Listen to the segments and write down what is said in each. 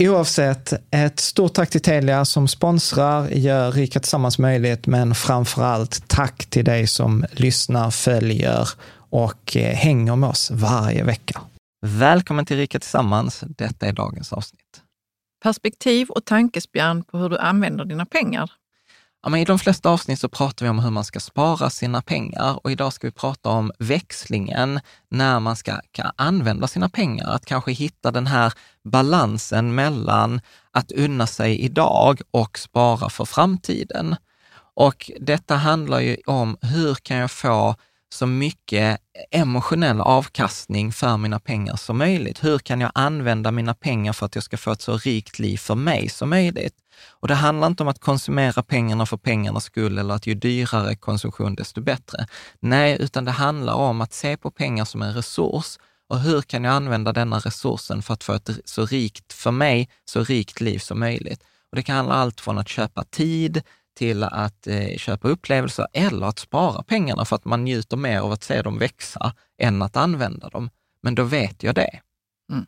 Oavsett, ett stort tack till Telia som sponsrar, gör Rika Tillsammans möjligt, men framför allt tack till dig som lyssnar, följer och eh, hänger med oss varje vecka. Välkommen till Rika Tillsammans. Detta är dagens avsnitt. Perspektiv och tankespjärn på hur du använder dina pengar. Ja, men I de flesta avsnitt så pratar vi om hur man ska spara sina pengar och idag ska vi prata om växlingen när man ska använda sina pengar. Att kanske hitta den här balansen mellan att unna sig idag och spara för framtiden. Och detta handlar ju om hur kan jag få så mycket emotionell avkastning för mina pengar som möjligt. Hur kan jag använda mina pengar för att jag ska få ett så rikt liv för mig som möjligt? Och det handlar inte om att konsumera pengarna för pengarnas skull eller att ju dyrare konsumtion, desto bättre. Nej, utan det handlar om att se på pengar som en resurs och hur kan jag använda denna resursen för att få ett så rikt, för mig, så rikt liv som möjligt. Och det kan handla allt från att köpa tid till att eh, köpa upplevelser eller att spara pengarna för att man njuter mer av att se dem växa än att använda dem. Men då vet jag det. Mm.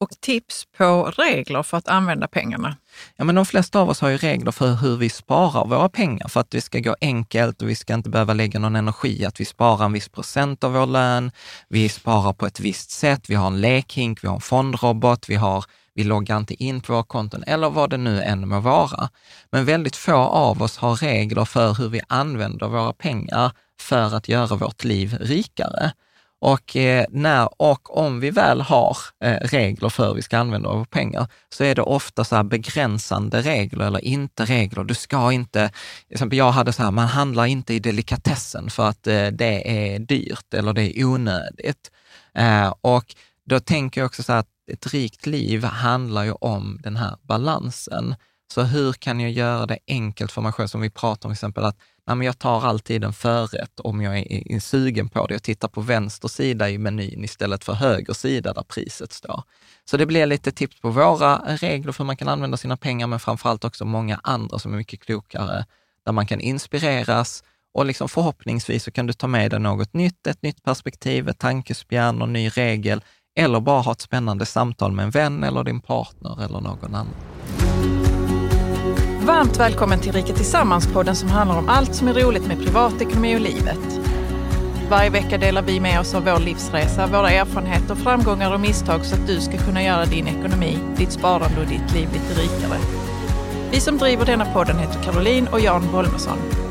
Och tips på regler för att använda pengarna? Ja, men de flesta av oss har ju regler för hur vi sparar våra pengar för att det ska gå enkelt och vi ska inte behöva lägga någon energi att vi sparar en viss procent av vår lön. Vi sparar på ett visst sätt. Vi har en lekhink, vi har en fondrobot, vi har vi loggar inte in på våra konton eller vad det nu än må vara. Men väldigt få av oss har regler för hur vi använder våra pengar för att göra vårt liv rikare. Och, eh, när, och om vi väl har eh, regler för hur vi ska använda våra pengar, så är det ofta så begränsande regler eller inte regler. Du ska inte, till exempel jag hade så här, man handlar inte i delikatessen för att eh, det är dyrt eller det är onödigt. Och då tänker jag också så att ett rikt liv handlar ju om den här balansen. Så hur kan jag göra det enkelt för mig själv? Som vi pratar om till exempel att nej, men jag tar alltid en förrätt om jag är, är sugen på det. Jag tittar på vänster sida i menyn istället för höger sida där priset står. Så det blir lite tips på våra regler för hur man kan använda sina pengar, men framförallt också många andra som är mycket klokare, där man kan inspireras och liksom förhoppningsvis så kan du ta med dig något nytt, ett nytt perspektiv, ett tankespjärn och ny regel eller bara ha ett spännande samtal med en vän eller din partner eller någon annan. Varmt välkommen till Rika Tillsammans-podden som handlar om allt som är roligt med privatekonomi och livet. Varje vecka delar vi med oss av vår livsresa, våra erfarenheter, framgångar och misstag så att du ska kunna göra din ekonomi, ditt sparande och ditt liv lite rikare. Vi som driver denna podden heter Caroline och Jan Bolmesson.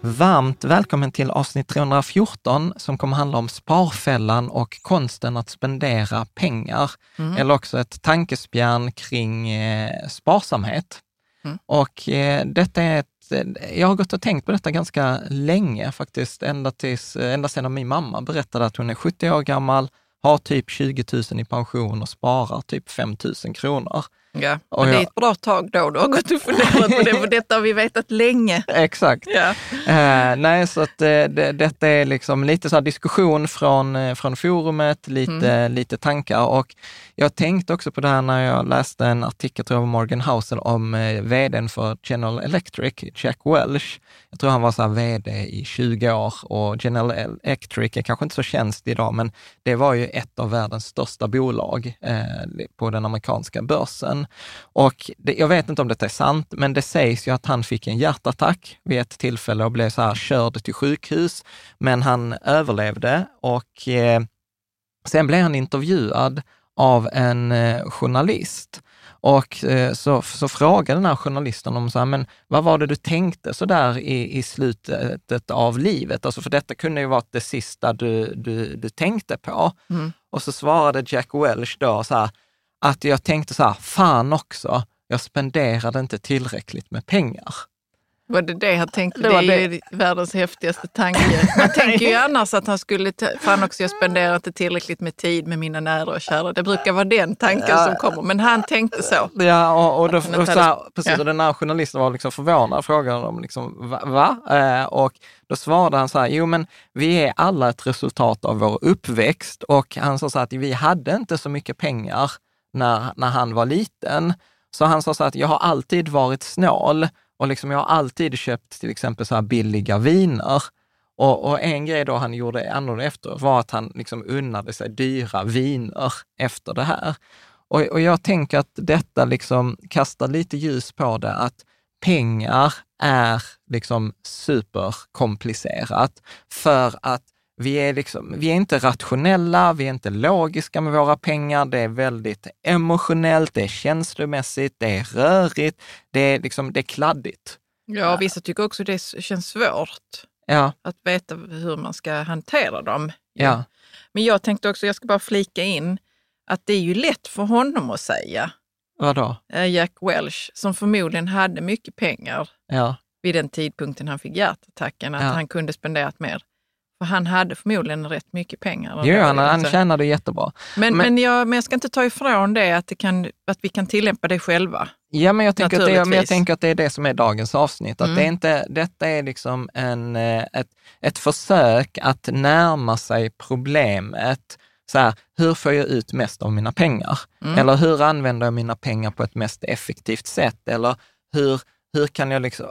Varmt välkommen till avsnitt 314 som kommer handla om sparfällan och konsten att spendera pengar. Mm. Eller också ett tankespjärn kring eh, sparsamhet. Mm. Och eh, detta är ett, jag har gått och tänkt på detta ganska länge faktiskt, ända, tills, ända sedan min mamma berättade att hon är 70 år gammal, har typ 20 000 i pension och sparar typ 5 000 kronor. Ja, Och och det är jag- ett bra tag då du har gått och funderat på det, för detta har vi vetat länge. Exakt. Ja. Eh, nej, så att eh, det, detta är liksom lite så diskussion från, eh, från forumet, lite, lite tankar. Och jag tänkte också på det här när jag läste en artikel, tror jag var Morgan Housel, om eh, vdn för General Electric, Jack Welch. Jag tror han var så här vd i 20 år och General Electric är kanske inte så känsligt idag, men det var ju ett av världens största bolag eh, på den amerikanska börsen. Och det, jag vet inte om detta är sant, men det sägs ju att han fick en hjärtattack vid ett tillfälle och blev så här körd till sjukhus. Men han överlevde och eh, sen blev han intervjuad av en eh, journalist. Och eh, så, så frågade den här journalisten om så här, men vad var det du tänkte så där i, i slutet av livet? Alltså för detta kunde ju varit det sista du, du, du tänkte på. Mm. Och så svarade Jack Welch då så här, att jag tänkte så här, fan också, jag spenderade inte tillräckligt med pengar. Var det det han tänkte? Det Det, är ju världens häftigaste tanke. Man tänker ju annars att han skulle, fan också jag spenderar inte tillräckligt med tid med mina nära och kära. Det brukar vara den tanken som kommer, men han tänkte så. Ja, och, och, då, och så här, precis, ja. och den här journalisten var liksom förvånad och frågade dem liksom, va? va? Eh, och då svarade han så här, jo men vi är alla ett resultat av vår uppväxt och han sa så här att vi hade inte så mycket pengar när, när han var liten. Så han sa så att jag har alltid varit snål och liksom jag har alltid köpt till exempel så här billiga viner. Och, och en grej då han gjorde annorlunda efter var att han liksom unnade sig dyra viner efter det här. Och, och jag tänker att detta liksom kastar lite ljus på det, att pengar är liksom superkomplicerat för att vi är, liksom, vi är inte rationella, vi är inte logiska med våra pengar. Det är väldigt emotionellt, det är känslomässigt, det är rörigt, det är, liksom, det är kladdigt. Ja, vissa tycker också det känns svårt Ja, att veta hur man ska hantera dem. ja, Men jag tänkte också, jag ska bara flika in, att det är ju lätt för honom att säga, vadå? eh, Jack Welch, som förmodligen hade mycket pengar Ja, vid den tidpunkten han fick hjärtattacken, att Ja. han kunde spenderat mer. För han hade förmodligen rätt mycket pengar. jo, han, han tjänade jättebra. men, men- men, jag, men jag ska inte ta ifrån det att, det kan, att vi kan tillämpa det själva. Ja, men jag, tänker att det, jag tänker att det är det som är dagens avsnitt. Att Mm. det är inte, detta är liksom en, eh, ett, ett försök att närma sig problemet. Så här, hur får jag ut mest av mina pengar? Mm. Eller hur använder jag mina pengar på ett mest effektivt sätt? Eller hur, hur, kan, jag liksom,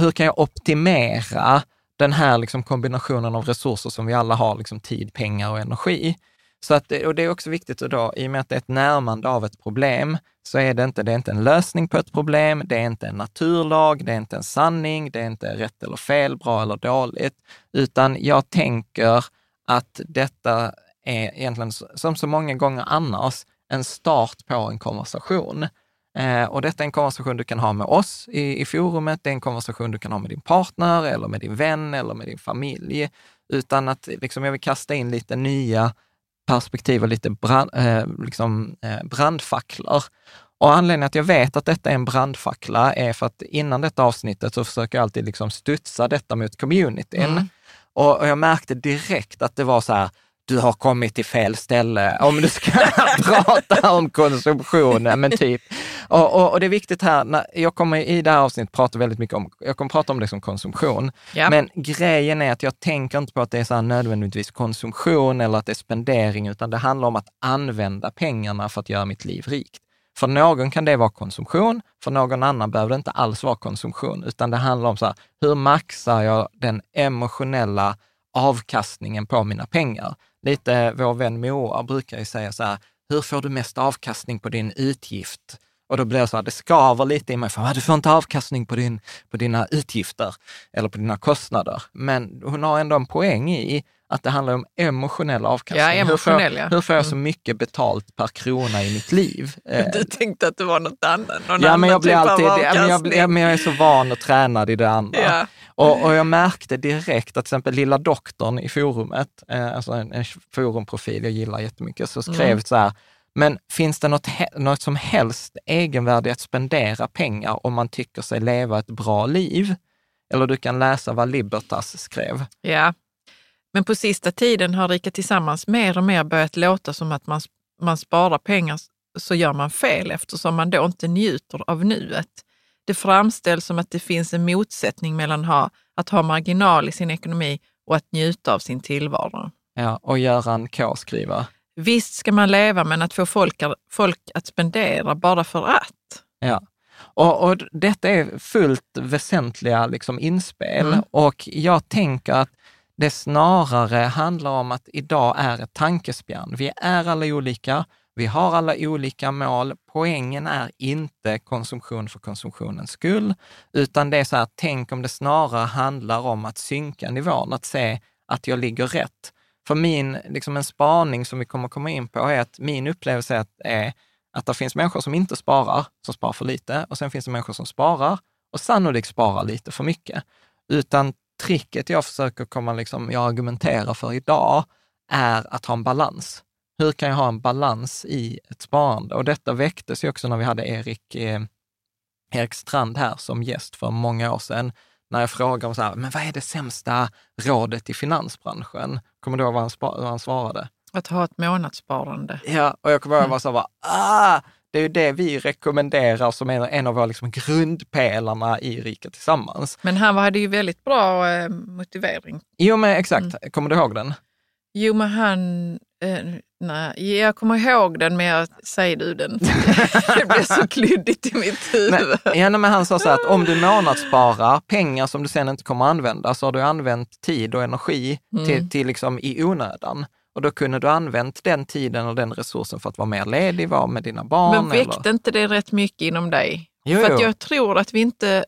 hur kan jag optimera den här liksom kombinationen av resurser som vi alla har, liksom tid, pengar och energi? Så att, och det är också viktigt att då, i och med att det är ett närmande av ett problem, så är det inte, det är inte en lösning på ett problem, det är inte en naturlag, det är inte en sanning, det är inte rätt eller fel, bra eller dåligt, utan jag tänker att detta är egentligen, som så många gånger annars, en start på en konversation. Eh, och detta är en konversation du kan ha med oss i, i forumet, det är en konversation du kan ha med din partner eller med din vän eller med din familj. Utan att liksom, jag vill kasta in lite nya perspektiv och lite brand, eh, liksom, eh, brandfacklor. Och anledningen att jag vet att detta är en brandfackla är för att innan detta avsnittet så försöker jag alltid liksom studsa detta mot communityn. Mm. Och, och jag märkte direkt att det var så här, du har kommit till fel ställe om du ska prata om konsumtion. Men typ. Och, och, och det är viktigt här, när jag kommer i det här avsnittet prata väldigt mycket om, jag kommer prata om det som konsumtion. Ja. Men grejen är att jag tänker inte på att det är så nödvändigtvis konsumtion eller att det är spendering, utan det handlar om att använda pengarna för att göra mitt liv rikt. För någon kan det vara konsumtion, för någon annan behöver det inte alls vara konsumtion, utan det handlar om så här, hur maxar jag den emotionella avkastningen på mina pengar. Lite vår vän Moa brukar ju säga så här, hur får du mest avkastning på din utgift? Och då blir det så här, det skaver lite i mig, för du får inte avkastning på, din, på dina utgifter eller på dina kostnader. Men hon har ändå en poäng i att det handlar om emotionell avkastning. Ja, emotionell, hur, får, ja. hur får jag så Mm. mycket betalt per krona i mitt liv? Eh, Du tänkte att det var något annat, någon Ja, men jag, typ alltid, ja, men jag, ja, men jag är så van och tränad i det andra. Ja. Och, och jag märkte direkt att till exempel Lilla doktorn i forumet, eh, alltså en, en forumprofil jag gillar jättemycket, så skrev Mm. så här, men finns det något, något som helst egenvärde att spendera pengar om man tycker sig leva ett bra liv? Eller du kan läsa vad Libertas skrev. Ja, men på sista tiden har Rika Tillsammans mer och mer börjat låta som att man, man sparar pengar så gör man fel eftersom man då inte njuter av nuet. Det framställs som att det finns en motsättning mellan ha, att ha marginal i sin ekonomi och att njuta av sin tillvaro. Ja, och Göran K skriver, Visst ska man leva, men att få folk, folk att spendera bara för att. Ja. Och, och detta är fullt väsentliga liksom, inspel Mm. och jag tänker att det snarare handlar om att idag är ett tankespjärn. Vi är alla olika, vi har alla olika mål. Poängen är inte konsumtion för konsumtionens skull, utan det är så här, tänk om det snarare handlar om att synka nivån, att se att jag ligger rätt. För min, liksom en spaning som vi kommer komma in på är att min upplevelse är att, är att det finns människor som inte sparar, som sparar för lite, och sen finns det människor som sparar och sannolikt sparar lite för mycket. Utan tricket jag försöker komma, liksom, jag argumenterar för idag, är att ha en balans. Hur kan jag ha en balans i ett sparande? Och detta väcktes ju också när vi hade Erik, eh, Erik Strand här som gäst för många år sedan, när jag frågade om så här, men vad är det sämsta rådet i finansbranschen? Kommer du ihåg vad han, vad han svarade? Att ha ett månadssparande. Ja, och jag kommer ihåg bara så här, ah, det är ju det vi rekommenderar som är en av våra liksom grundpelarna i Rika Tillsammans. Men han hade ju väldigt bra eh, motivering. Jo, men exakt. Kommer du ihåg den? Jo, men han... Eh, nej, jag kommer ihåg den, men jag, säger du den? det blir så klyddigt i mitt huvud. Ja, nej, men han sa så här att om du månadssparar pengar som du sen inte kommer använda, så har du använt tid och energi till, till liksom i onödan. Och då kunde du använt den tiden och den resursen för att vara mer ledig, vara med dina barn. Men väckte eller... inte det rätt mycket inom dig? Jo, för jo. jag tror att vi inte...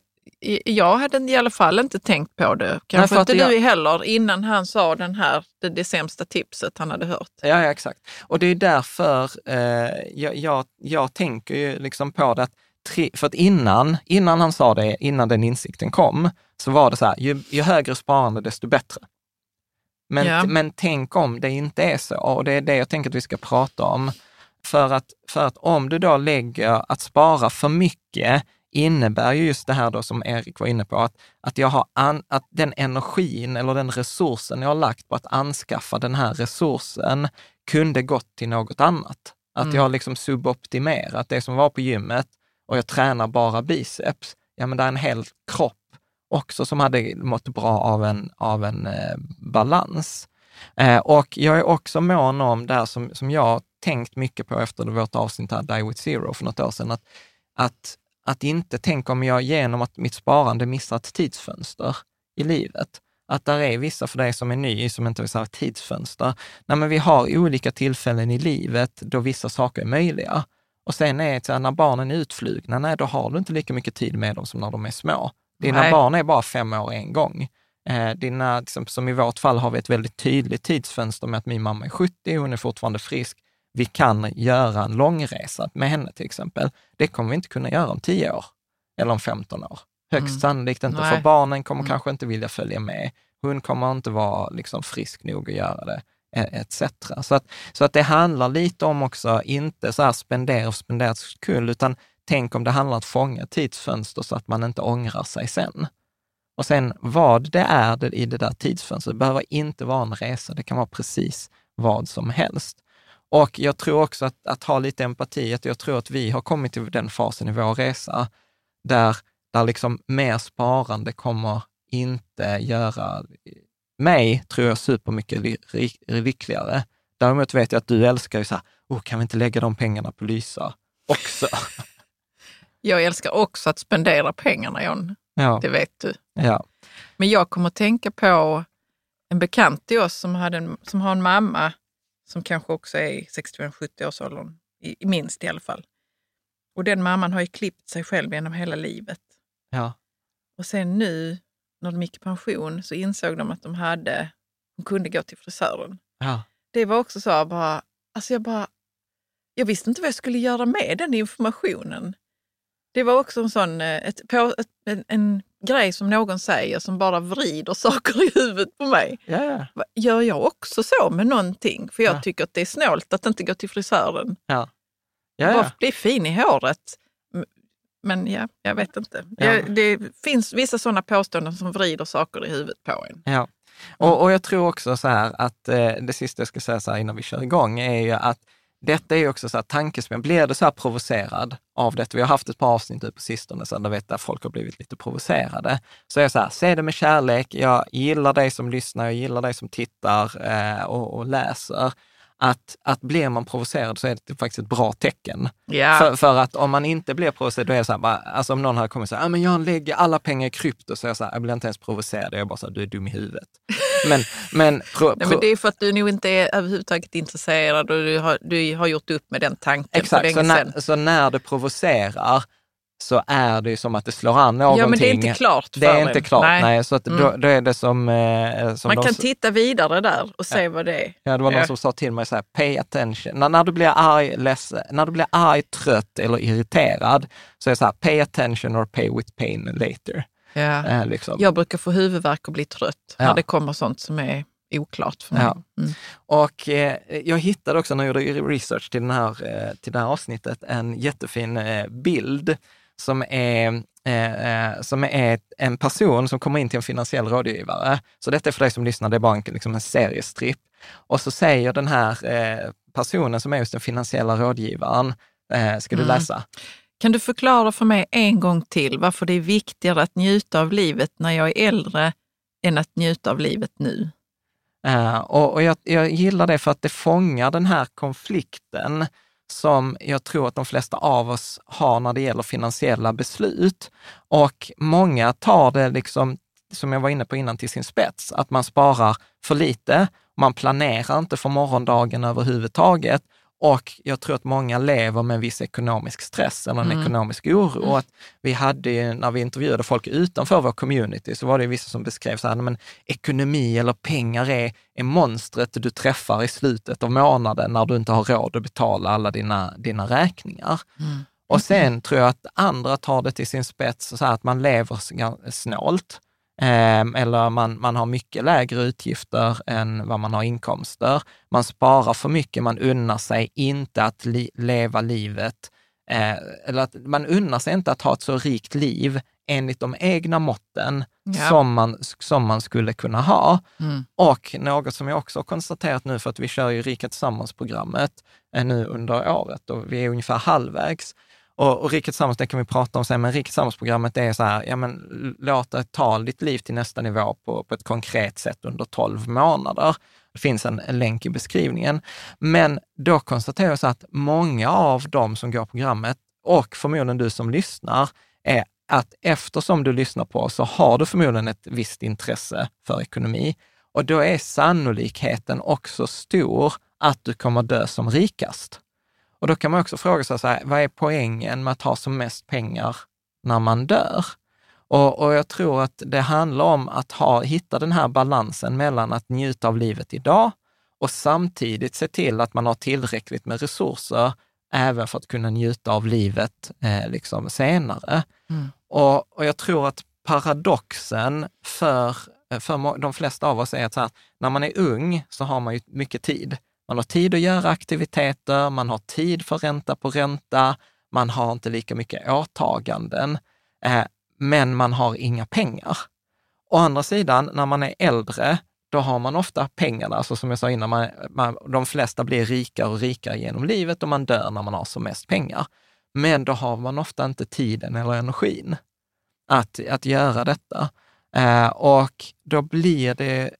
Jag hade i alla fall inte tänkt på det. Kanske för att inte du jag- heller, innan han sa den här, det, det sämsta tipset han hade hört. Ja, ja, exakt. Och det är därför eh, jag, jag, jag tänker ju liksom på det att, för att innan, innan han sa det, innan den insikten kom, så var det så här, ju, ju högre sparande desto bättre. Men, Ja. men tänk om det inte är så, och det är det jag tänker att vi ska prata om. För att, för att om du då lägger att spara för mycket innebär ju just det här då som Erik var inne på, att, att, jag har an, att den energin eller den resursen jag har lagt på att anskaffa den här resursen kunde gått till något annat. Att Mm. jag har liksom suboptimerat det som var på gymmet och jag tränar bara biceps. Ja, men det är en hel kropp också som hade mått bra av en, av en eh, balans. Eh, och jag är också mån om det här som, som jag tänkt mycket på efter vårt avsnitt här, Die with Zero för något år sedan, att, att, att inte tänka om jag genom att mitt sparande missar ett tidsfönster i livet. Att där är vissa för dig som är ny, som inte vill säga tidsfönster. Nej, men vi har olika tillfällen i livet då vissa saker är möjliga. Och sen är det så här, när barnen är utflugna, nej, då har du inte lika mycket tid med dem som när de är små. Dina Nej. barn är bara fem år en gång. Eh, dina, liksom, som i vårt fall har vi ett väldigt tydligt tidsfönster med att min mamma är 70, hon är fortfarande frisk. Vi kan göra en långresa med henne till exempel. Det kommer vi inte kunna göra om 10 år eller om 15 år. Högst Mm. sannolikt inte, Nej. för barnen kommer Mm. kanske inte vilja följa med. Hon kommer inte vara liksom, frisk nog att göra det, eh, etc. Så att, så att det handlar lite om också, inte så här spendera för spenderats skull, utan tänk om det handlar om att fånga tidsfönster så att man inte ångrar sig sen. Och sen vad det är i det där tidsfönstret, det behöver inte vara en resa, det kan vara precis vad som helst. Och jag tror också att, att ha lite empati, att jag tror att vi har kommit till den fasen i vår resa där, där liksom mer sparande kommer inte göra mig, tror jag, supermycket lyckligare. Däremot vet jag att du älskar ju så här, oh, kan vi inte lägga de pengarna på Lysa också? Jag älskar också att spendera pengarna, John. ja, Det vet du. ja, Men jag kommer att tänka på en bekant till oss som, hade en, som har en mamma som kanske också är 65-70 års åldern, i, minst i alla fall. Och den mamman har ju klippt sig själv genom hela livet. Ja. Och sen nu när de gick i pension så insåg de att de hade, de kunde gå till frisören. Ja. Det var också så bara, alltså jag bara, jag visste inte vad jag skulle göra med den informationen. Det var också en sån, eh, ett, på, ett, en, en grej som någon säger som bara vrider saker i huvudet på mig. Va, Gör jag också så med någonting? För jag Ja. tycker att det är snålt att inte gå till frisören. Ja. Ja, Bara bli fin i håret. Men ja, jag vet inte. Jag, det finns vissa sådana påståenden som vrider saker i huvudet på en. Ja. Och, och jag tror också så här att eh, det sista jag ska säga så här innan vi kör igång är ju att detta är också så här tankespel. Blir du så här provocerad av det? Vi har haft ett par avsnitt nu på sistone så där, vet, där folk har blivit lite provocerade. Så är jag så här, se det med kärlek. Jag gillar dig som lyssnar, jag gillar dig som tittar eh, och, och läser. Att, att blir man provocerad så är det faktiskt ett bra tecken. Ja. För, för att om man inte blir provocerad, då är det så här, bara, alltså om någon hade kommit och sagt, ah, men jag lägger alla pengar i krypto, så är jag så här, jag blir inte ens provocerad, jag är bara så här, du är dum i huvudet. Men, men, pro, Nej, pro, men det är för att du nog inte är överhuvudtaget intresserad och du har, du har gjort upp med den tanken för exakt, länge så sedan. när, så när det provocerar så är det ju som att det slår an någonting. Ja, men det är inte klart för Det är dig. inte klart, nej. Nej. så att då, Mm. då är det som... Eh, som Man kan s- titta vidare där och se vad det är. Ja, det var någon Ja. som sa till mig så här, pay attention. När, när, du blir arg, ledsen, när du blir arg, trött eller irriterad, så är det så här, pay attention or pay with pain later. Ja. Eh, liksom. Jag brukar få huvudvärk och bli trött Ja. när det kommer sånt som är oklart för mig. Ja. Mm. Och eh, jag hittade också när jag gjorde research till, den här, eh, till det här avsnittet en jättefin eh, bild som är, eh, eh, som är en person som kommer in till en finansiell rådgivare. Så detta är för dig som lyssnar, det är bara en, liksom en seriestripp. Och så säger den här personen som är just den finansiella rådgivaren, ska du Mm. läsa? Kan du förklara för mig en gång till varför det är viktigare att njuta av livet när jag är äldre än att njuta av livet nu? Uh, och och jag, jag gillar det för att det fångar den här konflikten som jag tror att de flesta av oss har när det gäller finansiella beslut. Och många tar det, liksom, som jag var inne på innan, till sin spets. Att man sparar för lite, man planerar inte för morgondagen överhuvudtaget. Och jag tror att många lever med en viss ekonomisk stress eller en Mm. ekonomisk oro. Och att vi hade ju, när vi intervjuade folk utanför vår community, så var det vissa som beskrev så här, "Nej, men ekonomi eller pengar är, är monstret du träffar i slutet av månaden när du inte har råd att betala alla dina, dina räkningar. Och sen tror jag att andra tar det till sin spets, så här att man lever snålt. Ehm, eller man, man har mycket lägre utgifter än vad man har inkomster. Man sparar för mycket, man unnar sig inte att li, leva livet, eh, eller att man unnar sig inte att ha ett så rikt liv enligt de egna måtten Ja. som, man, som man skulle kunna ha. Mm. Och något som jag också har konstaterat nu, för att vi kör ju Rika Tillsammans-programmet eh, nu under året och vi är ungefär halvvägs. Och, och Riket Tillsammans, det kan vi prata om sen, men Riket Tillsammans-programmet är så här, ja men låt det ta ditt liv till nästa nivå på, på ett konkret sätt under 12 månader. Det finns en, en länk i beskrivningen. Men då konstaterar jag så att många av de som går programmet, och förmodligen du som lyssnar, är att eftersom du lyssnar på oss så har du förmodligen ett visst intresse för ekonomi. Och då är sannolikheten också stor att du kommer dö som rikast. Och då kan man också fråga sig, så här, vad är poängen med att ha som mest pengar när man dör? Och, och jag tror att det handlar om att ha, hitta den här balansen mellan att njuta av livet idag och samtidigt se till att man har tillräckligt med resurser även för att kunna njuta av livet eh, liksom senare. Mm. Och, och jag tror att paradoxen för, för de flesta av oss är att här, när man är ung så har man ju mycket tid. Man har tid att göra aktiviteter, man har tid för ränta på ränta, man har inte lika mycket åtaganden, eh, men man har inga pengar. Å andra sidan, när man är äldre, då har man ofta pengarna. Alltså som jag sa innan, man, man, de flesta blir rikare och rikare genom livet och man dör när man har som mest pengar. Men då har man ofta inte tiden eller energin att, att göra detta. Eh, och då blir det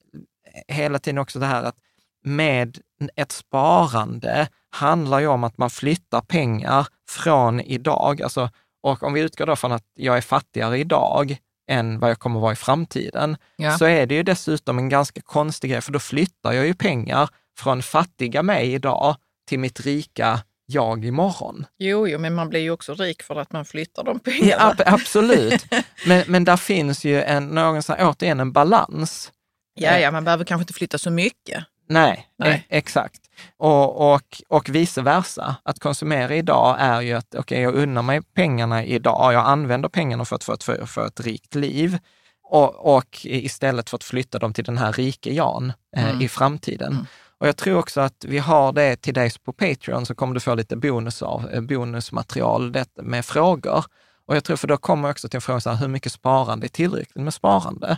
hela tiden också det här att med ett sparande handlar ju om att man flyttar pengar från idag, alltså, och om vi utgår då från att jag är fattigare idag än vad jag kommer vara i framtiden, Ja. så är det ju dessutom en ganska konstig grej, för då flyttar jag ju pengar från fattiga mig idag till mitt rika jag imorgon. Jo, jo, men man blir ju också rik för att man flyttar de Ja, pengarna. ab- absolut. Men, men där finns ju en, någon, återigen en balans. Ja, ja, man behöver kanske inte flytta så mycket. Nej, Nej. E- exakt. Och, och, och vice versa. Att konsumera idag är ju att, okej, jag unnar mig pengarna idag. Jag använder pengarna för att få ett, för, för ett rikt liv. Och, och istället för att flytta dem till den här rike Jan eh, Mm. i framtiden. Och jag tror också att vi har det till dig på Patreon, så kommer du få lite bonus av, eh, bonusmaterial det, med frågor. Och jag tror, för då kommer jag också till en fråga, så här, hur mycket sparande är tillräckligt med sparande?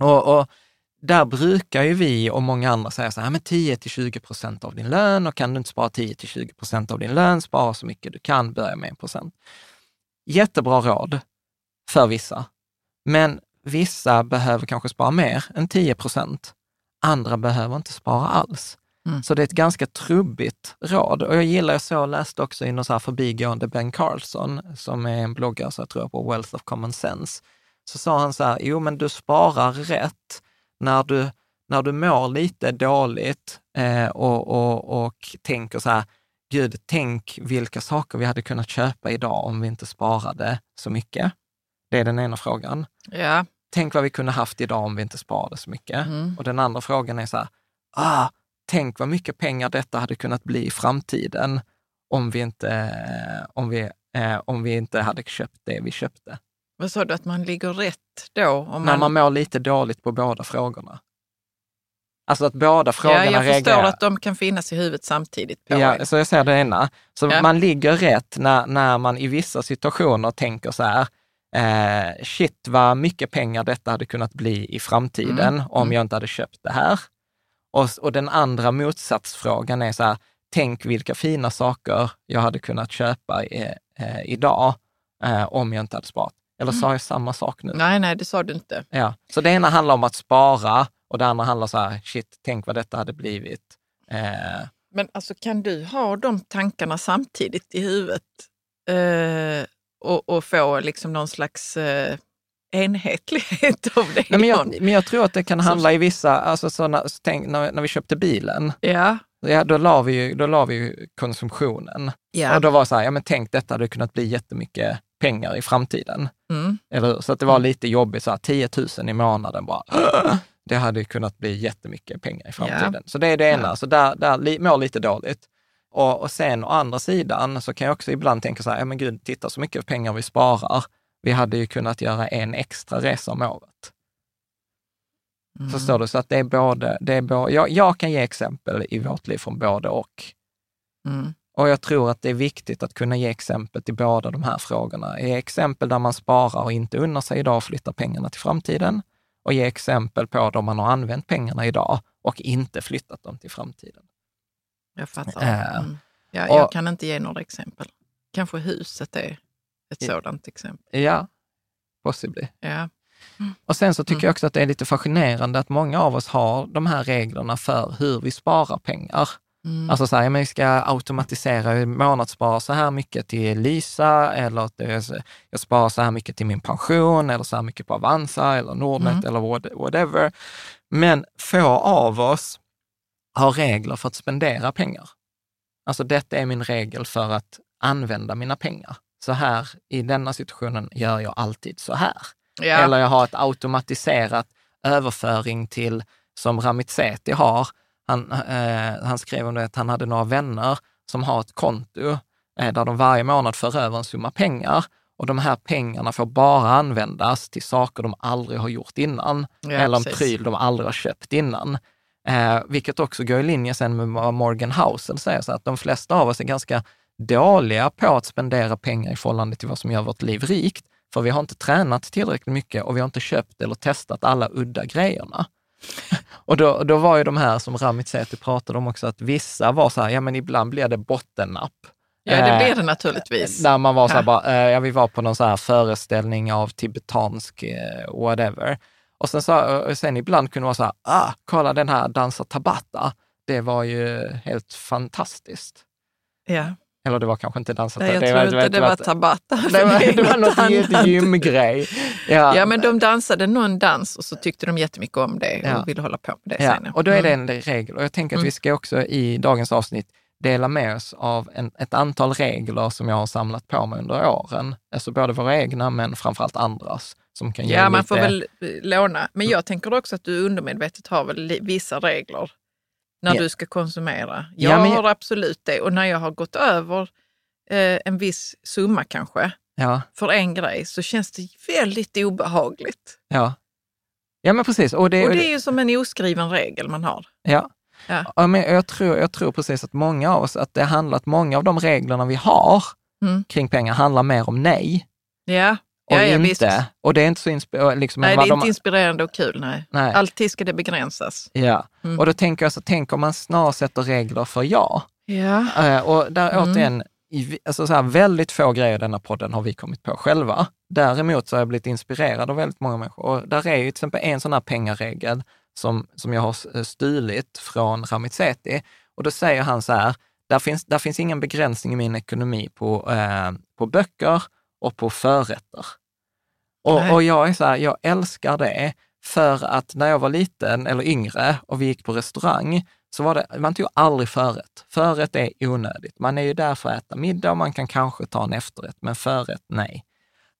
Och, och där brukar ju vi och många andra säga så här, men 10 till 20 procent av din lön och kan du inte spara 10 till 20 procent av din lön, spara så mycket du kan, börja med 1 procent. Jättebra råd för vissa, men vissa behöver kanske spara mer än 10 procent. Andra behöver inte spara alls. Mm. Så det är ett ganska trubbigt råd. Och jag gillar, jag så läste också i någon så här förbigående Ben Carlson, som är en bloggare så jag tror jag på Wealth of Common Sense. Så sa han så här, jo men du sparar rätt när du, när du mår lite dåligt eh, och, och, och tänker så här, gud, tänk vilka saker vi hade kunnat köpa idag om vi inte sparade så mycket. Det är den ena frågan. Ja, Tänk vad vi kunde haft idag om vi inte sparade så mycket. Mm. Och den andra frågan är så här, ah, tänk vad mycket pengar detta hade kunnat bli i framtiden om vi inte, om vi, eh, om vi inte hade köpt det vi köpte. Vad sa du, att man ligger rätt då? Om När man mår lite dåligt på båda frågorna. Alltså att båda frågorna ja, jag förstår reagerar. att de kan finnas i huvudet samtidigt på Ja, en. så jag säger det ena. Så Ja. man ligger rätt när, när man i vissa situationer tänker så här, eh, shit vad mycket pengar detta hade kunnat bli i framtiden Mm. om Mm. jag inte hade köpt det här. Och, och den andra motsatsfrågan är så här, tänk vilka fina saker jag hade kunnat köpa eh, eh, idag eh, om jag inte hade sparat. Eller sa jag samma sak nu? Nej, nej, det sa du inte. Ja. Så det ena handlar om att spara och det andra handlar så här, shit, tänk vad detta hade blivit. Eh, Men alltså, kan du ha de tankarna samtidigt i huvudet eh, och, och få liksom någon slags eh, enhetlighet av det? Nej, men, jag, men jag tror att det kan Så- handla i vissa, alltså såna, tänk, när, när vi köpte bilen, Ja, ja, då la vi ju, då la vi ju konsumtionen. ja. Och då var det så här, ja men tänk detta hade kunnat bli jättemycket pengar i framtiden. Mm. Eller hur? Så att det var lite jobbigt, så här, 10 000 i månaden bara. Det hade kunnat bli jättemycket pengar i framtiden. Så det är det ena, så där, där mår lite dåligt. Och, och sen å andra sidan så kan jag också ibland tänka så här, ja men gud, titta så mycket pengar vi sparar. Vi hade ju kunnat göra en extra resa om året. Mm. Förstår du? Så att det är både, det är både jag, jag kan ge exempel i vårt liv från både och. Mm. Och jag tror att det är viktigt att kunna ge exempel till båda de här frågorna. Ge exempel där man sparar och inte unnar sig idag och flyttar pengarna till framtiden. Och ge exempel på där man har använt pengarna idag och inte flyttat dem till framtiden. Jag fattar. Äh, Mm. Ja, och- jag kan inte ge några exempel. Kanske huset är ett sådant exempel. Ja, possibly. Ja. Och sen så tycker Mm. jag också att det är lite fascinerande att många av oss har de här reglerna för hur vi sparar pengar. Mm. Alltså så här, ja, men vi ska automatisera, månadsspara så här mycket till Lysa eller jag sparar så här mycket till min pension eller så här mycket på Avanza eller Nordnet Mm. eller what- whatever. Men få av oss har regler för att spendera pengar. Alltså detta är min regel för att använda mina pengar. Så här, i denna situationen gör jag alltid så här. ja. Eller jag har ett automatiserat överföring till, som Ramit Sethi har. Han, eh, han skrev om det att han hade några vänner som har ett konto eh, där de varje månad för över en summa pengar och de här pengarna får bara användas till saker de aldrig har gjort innan Ja, eller en precis. pryl de aldrig har köpt innan. Eh, vilket också går i linje sen med vad Morgan Housel säger, så att de flesta av oss är ganska dåliga på att spendera pengar i förhållande till vad som gör vårt liv rikt. För vi har inte tränat tillräckligt mycket och vi har inte köpt eller testat alla udda grejerna. Och då, då var ju de här som Ramit Sethi pratade om också, att vissa var så här, ja men ibland blir det bottennapp. ja, det Eh, blir det naturligtvis. Där man var så här, Ja. bara, eh, ja vi var på någon så här föreställning av tibetansk eh, whatever. Och sen, så, sen ibland kunde det vara så här, ah, kolla den här dansa tabata. Det var ju helt fantastiskt. Ja. Eller det var kanske inte dansat. Nej, jag det tror inte det var Tabata. Det var, det var något något gymgrej. Ja. Ja, men de dansade någon dans och så tyckte de jättemycket om det och Ja. ville hålla på med det Ja, sen. ja. och då är det Mm. en regel. Och jag tänker att Mm. vi ska också i dagens avsnitt dela med oss av en, ett antal regler som jag har samlat på mig under åren. Alltså både våra egna, men framförallt andras. Som kan ge Ja, man lite, får väl eh, låna. Men jag tänker också att du undermedvetet har väl vissa regler när Ja. du ska konsumera. Ja, Jag men jag- har absolut det. Och när jag har gått över eh, en viss summa kanske Ja, för en grej så känns det väldigt obehagligt. ja. Ja, men precis. Och det, Och det är ju som en oskriven regel man har. ja. Ja. Ja, men jag, tror, jag tror precis att många av oss, att det handlar, att många av de reglerna vi har Mm. kring pengar handlar mer om nej Ja, och ja, ja inte. visst. Och det är inte så inspirerande. Liksom, Nej, det är de- inte inspirerande och kul. Nej. nej. Alltid ska det begränsas. Ja, Mm. och då tänker jag så, tänk om man snarare sätter regler för ja. Ja. Eh, och där Mm. återigen, alltså så här, väldigt få grejer i denna podden har vi kommit på själva. Däremot så har jag blivit inspirerad av väldigt många människor. Och där är ju till exempel en sån här pengaregel som, som jag har eh, stulit från Ramit Sethi. Och då säger han så här, där finns, där finns ingen begränsning i min ekonomi på, eh, på böcker och på förrätter. Och, och jag är så här, jag älskar det för att när jag var liten eller yngre och vi gick på restaurang, så var det, man tog aldrig förrätt. Förrätt är onödigt. Man är ju där för att äta middag och man kan kanske ta en efterrätt, men förrätt, nej.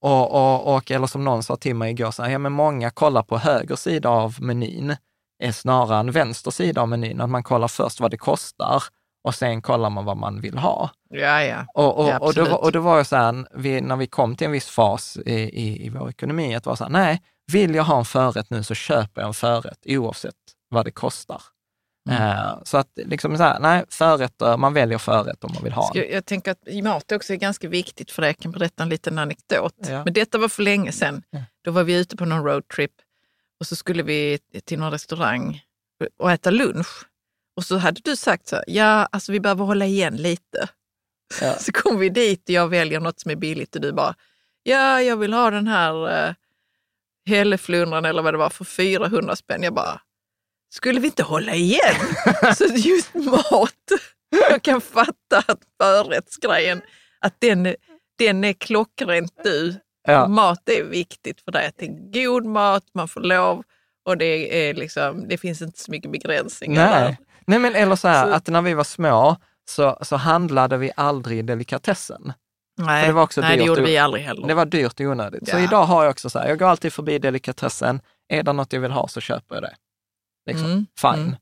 Och, och, och, eller som någon sa till mig igår, så här, ja, men många kollar på höger sida av menyn, är snarare än vänster sida av menyn. Att man kollar först vad det kostar och sen kollar man vad man vill ha. Ja, ja. Och, och, Ja, och, då, och då var jag så här, vi, när vi kom till en viss fas i, i, i vår ekonomi, att vara så här, nej, vill jag ha en förrätt nu så köper jag en förrätt oavsett vad det kostar. Mm. Eh, så att liksom så här, nej, förrätter, man väljer förrätt om man vill ha Ska- den. Jag tänker att mat också är ganska viktigt för det. Jag kan berätta en liten anekdot. Ja. Men detta var för länge sedan. Ja. Då var vi ute på någon roadtrip och så skulle vi till någon restaurang och äta lunch. Och så hade du sagt så här, ja, alltså vi behöver hålla igen lite. Ja. Så kom vi dit och jag väljer något som är billigt och du bara, ja, jag vill ha den här uh, hälleflundran eller vad det var för 400 spänn. Jag bara, skulle vi inte hålla igen? så just mat, jag kan fatta att förrättsgrejen, att den, den är klockrent du. Ja. Mat är viktigt för dig, att det är god mat, man får lov och det, är liksom, det finns inte så mycket begränsningar där. Nej. men eller så här, Så- att när vi var små så, så handlade vi aldrig i delikatessen. Nej, det var också nej det dyrt gjorde och- vi aldrig heller. Det var dyrt och onödigt. Så Ja. idag har jag också så här, jag går alltid förbi delikatessen, är det något jag vill ha så köper jag det. Liksom. Mm, Fine. mm.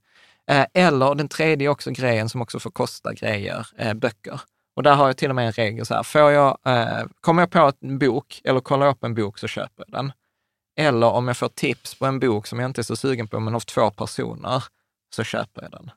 Eh, eller den tredje också grejen som också får kosta grejer, eh, böcker. Och där har jag till och med en regel så här, får jag, eh, kommer jag på en bok eller kollar upp en bok så köper jag den. Eller om jag får tips på en bok som jag inte är så sugen på, men av två personer, så köper jag den.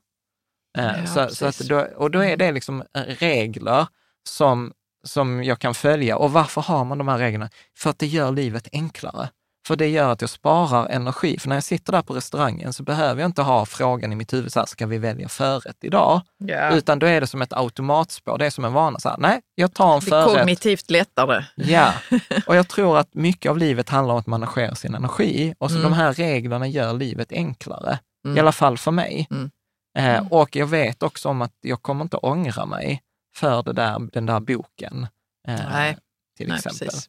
Eh, Ja, så, så att då, och då är det liksom eh, regler som, som jag kan följa. Och varför har man de här reglerna? För att det gör livet enklare. För det gör att jag sparar energi. För när jag sitter där på restaurangen så behöver jag inte ha frågan i mitt huvud, så här, ska vi välja förrätt idag? Ja. Utan då är det som ett automatspår, det är som en vana. Så här, nej, jag tar en Det är förrätt. kognitivt lättare. Ja, och jag tror att mycket av livet handlar om att managera sin energi och så Mm. de här reglerna gör livet enklare, Mm. i alla fall för mig. Mm. Eh, och jag vet också om att jag kommer inte ångra mig för det där, den där boken, eh, Nej. till Nej, exempel. precis.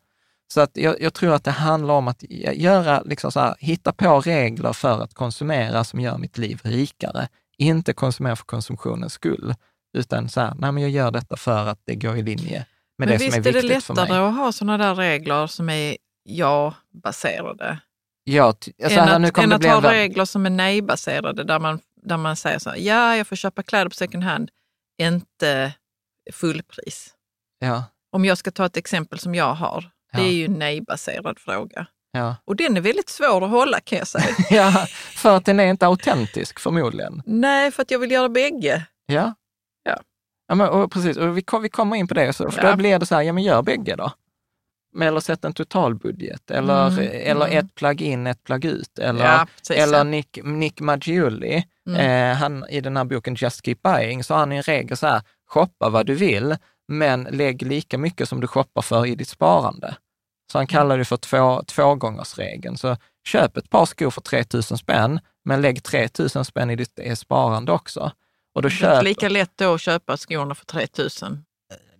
Så att jag, jag tror att det handlar om att göra, liksom så här, hitta på regler för att konsumera som gör mitt liv rikare. Inte konsumera för konsumtionens skull, utan så här, nej men jag gör detta för att det går i linje med Men det visst som är är det viktigt för mig. lättare att ha sådana där regler som är ja-baserade Ja, alltså, än nu att, kommer än det att ha en regler som är nej-baserade där man, där man säger så här, ja, jag får köpa kläder på second hand, inte fullpris. Ja, Om jag ska ta ett exempel som jag har, det Ja. är ju en nej-baserad fråga. ja. Och den är väldigt svår att hålla kan jag säga. ja, för att den är inte autentisk förmodligen. Nej, för att jag vill göra bägge. Ja. Ja. ja men, och precis, och vi, kom, vi kommer in på det, så, för Ja. då blir det så här, ja men gör bägge då. Eller sätt en totalbudget, eller, Mm, eller mm. ett plug in, ett plug ut, eller, ja, eller. Nick, Nick Maggiulli, Mm. eh, han, i den här boken Just Keep Buying, så har han en regel så här, shoppa vad du vill, men lägg lika mycket som du shoppar för i ditt sparande. Så han kallar det för två, tvågångersregeln. Så köp ett par skor för 3 000 spänn, men lägg 3 000 spänn i ditt eh, sparande också. Och då Det är köp, lika lätt då att köpa skorna för 3 000.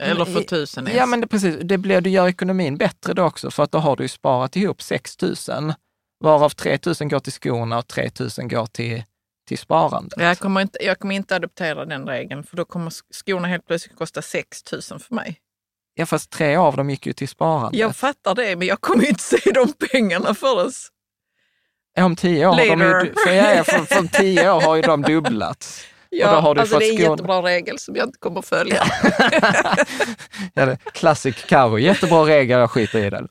Eller för tusen Ja, men det, precis. Det blir, du gör ekonomin bättre då också, för att då har du ju sparat ihop 6 000, varav 3 000 går till skorna och 3 000 går till, till sparandet. Jag kommer, inte, jag kommer inte adoptera den regeln, för då kommer skorna helt plötsligt kosta 6 000 för mig. Ja, fast tre av dem gick ju till sparandet. Jag fattar det, men jag kommer inte se de pengarna förrän... Om tio år, har de ju, för, ja, för, för tio år har ju de dubblats. Ja, alltså det är en skål... jättebra regel som jag inte kommer att följa. ja, det, classic Karo, jättebra regel, jag skiter i den.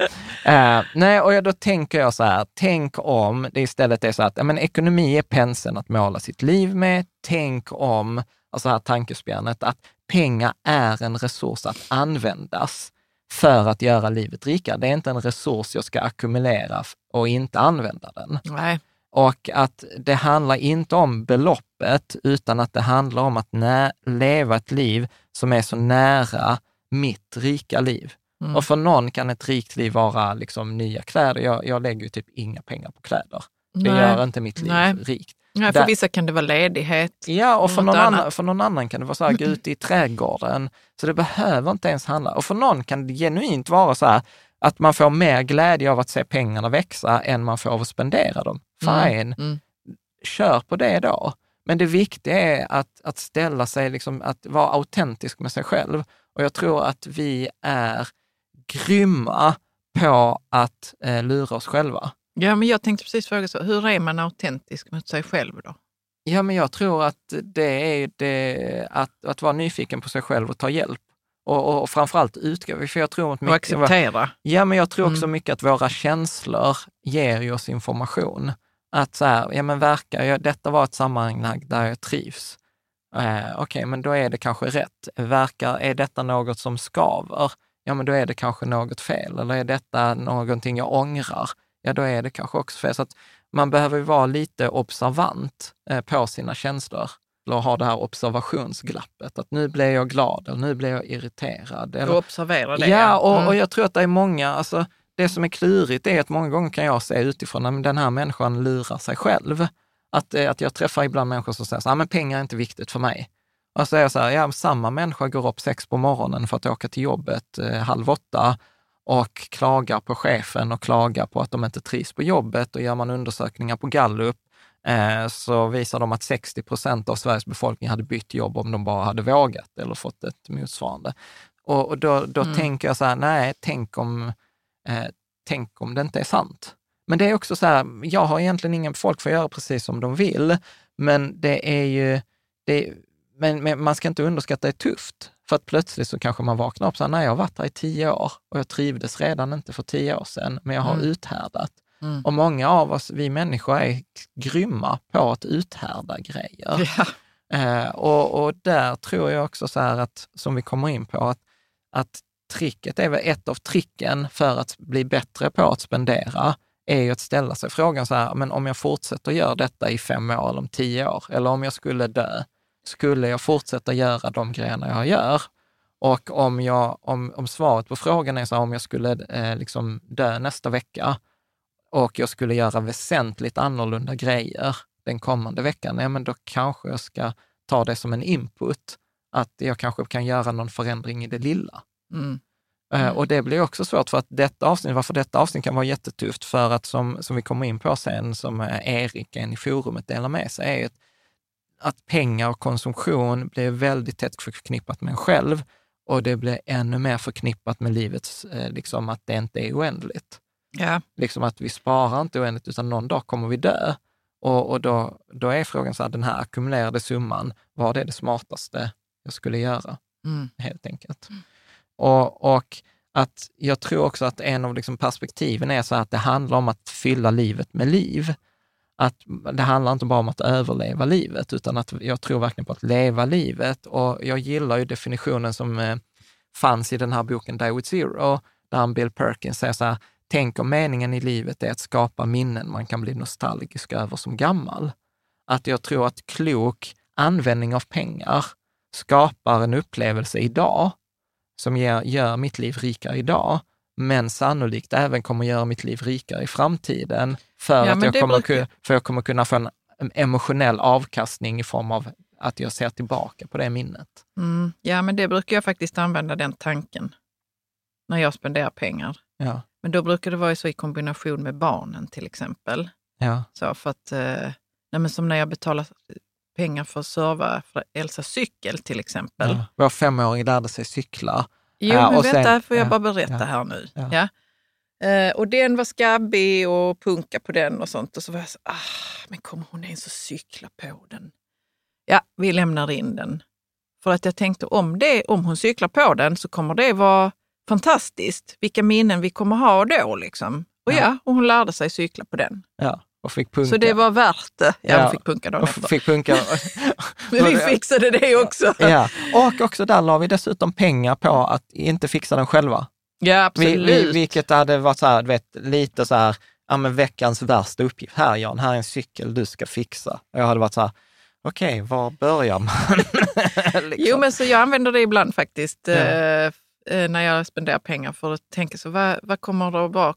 Uh, nej, och då tänker jag så här, tänk om det istället är så att men, ekonomi är penseln att måla sitt liv med. Tänk om, alltså här tankespjärnet, att pengar är en resurs att användas för att göra livet rikare. Det är inte en resurs jag ska ackumulera och inte använda den. Nej. Och att det handlar inte om beloppet, utan att det handlar om att leva ett liv som är så nära mitt rika liv. Mm. Och för någon kan ett rikt liv vara liksom nya kläder. Jag, jag lägger ju typ inga pengar på kläder. Det Nej. gör inte mitt liv Nej. rikt. Nej, för Där, vissa kan det vara ledighet. Ja, och för någon, annan, för någon annan kan det vara så här, gå ut i trädgården. Så det behöver inte ens handla. Och för någon kan det genuint vara så här, att man får mer glädje av att se pengarna växa än man får av att spendera dem. Mm, Fine, mm. Mm. kör på det då. Men det viktiga är att, att ställa sig, liksom, att vara autentisk med sig själv. Och jag tror att vi är grymma på att eh, lura oss själva. Ja, men jag tänkte precis fråga så, hur är man autentisk mot sig själv då? Ja, men jag tror att det är det, att, att vara nyfiken på sig själv och ta hjälp. Och, och framförallt utgå, för jag tror att mycket... Och acceptera. Ja, men jag tror också mm. mycket att våra känslor ger oss information. Att så här, ja men verkar jag, detta var ett sammanhang där jag trivs. Eh, Okej, okay, men då är det kanske rätt. Verkar, är detta något som skaver? Ja, men då är det kanske något fel. Eller är detta någonting jag ångrar? Ja, då är det kanske också fel. Så att man behöver vara lite observant eh, på sina känslor eller ha det här observationsglappet, att nu blir jag glad eller nu blir jag irriterad. Eller, observera det. Ja, och, mm. och jag tror att det är många, alltså, det som är klurigt är att många gånger kan jag se utifrån att den här människan lurar sig själv. Att, eh, att jag träffar ibland människor som säger att pengar är inte viktigt för mig. Och så är jag så här, ja, samma människa går upp sex på morgonen för att åka till jobbet eh, halv åtta och klagar på chefen och klagar på att de inte trivs på jobbet. Och gör man undersökningar på Gallup så visar de att 60 procent av Sveriges befolkning hade bytt jobb om de bara hade vågat eller fått ett motsvarande. Och, och då, då mm. tänker jag så här, nej, tänk om, eh, tänk om det inte är sant. Men det är också så här, jag har egentligen ingen, folk får göra precis som de vill, men det är ju, det, men, men man ska inte underskatta det är tufft. För att plötsligt så kanske man vaknar upp så här, nej, jag har varit här i tio år och jag trivdes redan inte för tio år sedan, men jag har mm. uthärdat. Mm. Och många av oss, vi människor, är grymma på att uthärda grejer. Ja. Eh, och, och där tror jag också så här att, som vi kommer in på, att, att tricket är väl ett av tricken för att bli bättre på att spendera, är ju att ställa sig frågan så här, men om jag fortsätter göra detta i fem år eller om tio år, eller om jag skulle dö, skulle jag fortsätta göra de grejerna jag gör? Och om, jag, om, om svaret på frågan är så här, om jag skulle eh, liksom dö nästa vecka och jag skulle göra väsentligt annorlunda grejer den kommande veckan, ja, men då kanske jag ska ta det som en input, att jag kanske kan göra någon förändring i det lilla. Mm. Mm. Och det blir också svårt för att detta avsnitt, varför detta avsnitt kan vara jättetufft, för att som, som vi kommer in på sen, som Erik, en i forumet, delar med sig, är att att pengar och konsumtion blir väldigt tätt förknippat med en själv och det blir ännu mer förknippat med livets, eh, liksom att det inte är oändligt. Ja. Liksom att vi sparar inte oändligt, utan någon dag kommer vi dö. Och, och då, då är frågan så här, den här ackumulerade summan, vad är det smartaste jag skulle göra? Mm. Helt enkelt. Mm. Och, och att jag tror också att en av liksom perspektiven är så att det handlar om att fylla livet med liv att det handlar inte bara om att överleva livet, utan att jag tror verkligen på att leva livet. Och jag gillar ju definitionen som eh, fanns i den här boken Die with Zero, där Bill Perkins säger så här, tänk om meningen i livet är att skapa minnen man kan bli nostalgisk över som gammal. Att jag tror att klok användning av pengar skapar en upplevelse idag som ger, gör mitt liv rikare idag, men sannolikt även kommer göra mitt liv rikare i framtiden för ja, att jag kommer, brukar... för jag kommer kunna få en emotionell avkastning i form av att jag ser tillbaka på det minnet. Mm. Ja, men det brukar jag faktiskt använda den tanken när jag spenderar pengar. Ja, Men då brukar det vara så i kombination med barnen till exempel. ja, Så för att, eh, nej men som när jag betalar pengar för att serva för Elsas cykel till exempel. ja. Vår femåring lärde sig cykla. Jo, men och vänta, sen- får jag ja, bara berätta ja, här nu. ja. Eh, och den var skabbig och punka på den och sånt. Och så var jag så, ah, men kommer hon ens att cykla på den? Ja, vi lämnar in den. För att jag tänkte om, det, om hon cyklar på den så kommer det vara fantastiskt. Vilka minnen vi kommer ha då liksom. Och Ja. ja, och hon lärde sig cykla på den. Ja, och fick punka. Så det var värt det. Ja, Ja. hon fick punka dagen efter. fick punka. Men vi fixade det också. Ja, och också där la vi dessutom pengar på att inte fixa den själva. Ja, Vi, absolut. vi, vilket hade varit så här, vet, lite så här, ja men veckans värsta uppgift. Här Jan, här är en cykel du ska fixa. Och jag hade varit så här, okej, var börjar man? liksom. Jo, men så jag använder det ibland faktiskt Ja. Eh, när jag spenderar pengar för att tänka så vad, vad kommer det att vara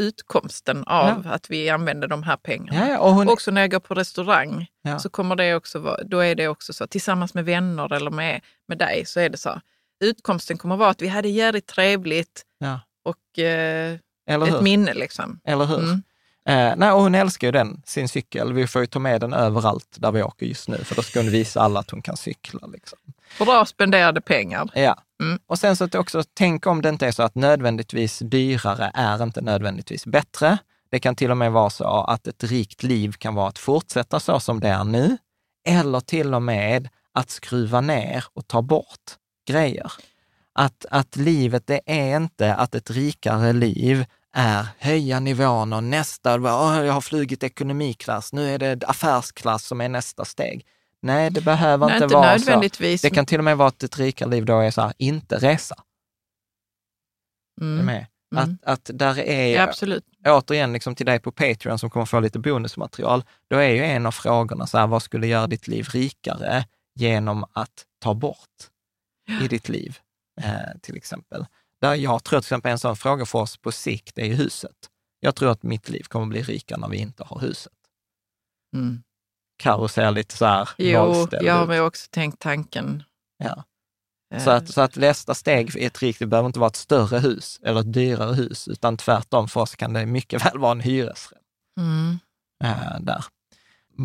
utkomsten av att vi använder de här pengarna? ja, ja, och hon, Också när jag går på restaurang Ja. så kommer det också vara, då är det också så, tillsammans med vänner eller med, med dig så är det så. Utkomsten kommer vara att vi hade jävligt trevligt ja, och eh, ett minne liksom. Eller hur? Mm. Eh, nej, och hon älskar ju den, sin cykel. Vi får ju ta med den överallt där vi åker just nu, för då ska hon visa alla att hon kan cykla. Liksom. Bra spenderade pengar. Ja. Mm. Och sen så att också, tänk om det inte är så att nödvändigtvis dyrare är inte nödvändigtvis bättre. Det kan till och med vara så att ett rikt liv kan vara att fortsätta så som det är nu, eller till och med att skruva ner och ta bort grejer. Att, att livet, det är inte att ett rikare liv är höja nivån och nästa, jag har flugit ekonomiklass, nu är det affärsklass som är nästa steg. Nej, det behöver Nej, inte, inte vara så. Det kan till och med vara att ett rikare liv då är så här, inte resa. Mm. med? Mm. Att, att där är, Ja, absolut. återigen liksom till dig på Patreon som kommer få lite bonusmaterial, då är ju en av frågorna så här, vad skulle göra ditt liv rikare genom att ta bort i ditt liv, eh, till exempel. Där jag tror till exempel en sån fråga för oss på sikt är ju huset. Jag tror att mitt liv kommer bli rikare när vi inte har huset. Mm. Karo ser lite så här Jo, jag har också tänkt tanken. Ja. Eh, Så att, så att nästa steg i ett rikt liv behöver inte vara ett större hus eller ett dyrare hus, utan tvärtom för oss kan det mycket väl vara en hyresrätt. mm. eh, där.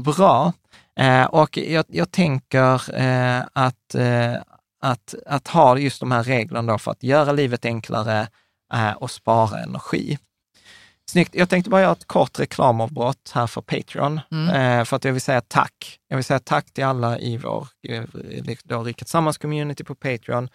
Bra. Eh, och jag, jag tänker eh, att, att, att ha just de här reglerna då för att göra livet enklare och spara energi. Snyggt. Jag tänkte bara göra ett kort reklamavbrott här för Patreon, Mm. eh, för att jag vill säga tack. Jag vill säga tack till alla i vår eh, då, Rika Tillsammans-community på Patreon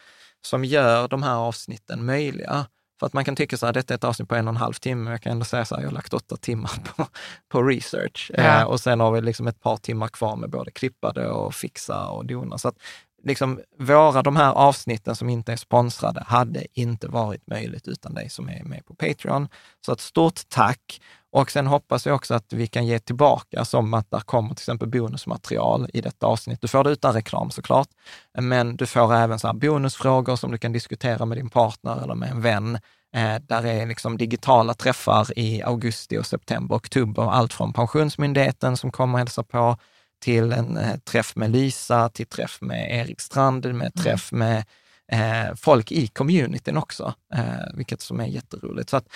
som gör de här avsnitten möjliga. För att man kan tycka så här, detta är ett avsnitt på en och en halv timme, men jag kan ändå säga så här, jag har lagt åtta timmar på, på research. Ja. Eh, och sen har vi liksom ett par timmar kvar med både klippade och fixa och dona. Så att liksom, våra, de här avsnitten som inte är sponsrade, hade inte varit möjligt utan dig som är med på Patreon. Så ett stort tack. Och sen hoppas jag också att vi kan ge tillbaka, som att där kommer till exempel bonusmaterial i detta avsnitt. Du får det utan reklam såklart, men du får även så här bonusfrågor som du kan diskutera med din partner eller med en vän. Eh, där är liksom digitala träffar i augusti och september, oktober, allt från Pensionsmyndigheten som kommer och hälsar på, till en eh, träff med Lisa, till träff med Erik Strand, med träff med eh, folk i communityn också, eh, vilket som är jätteroligt. Så att,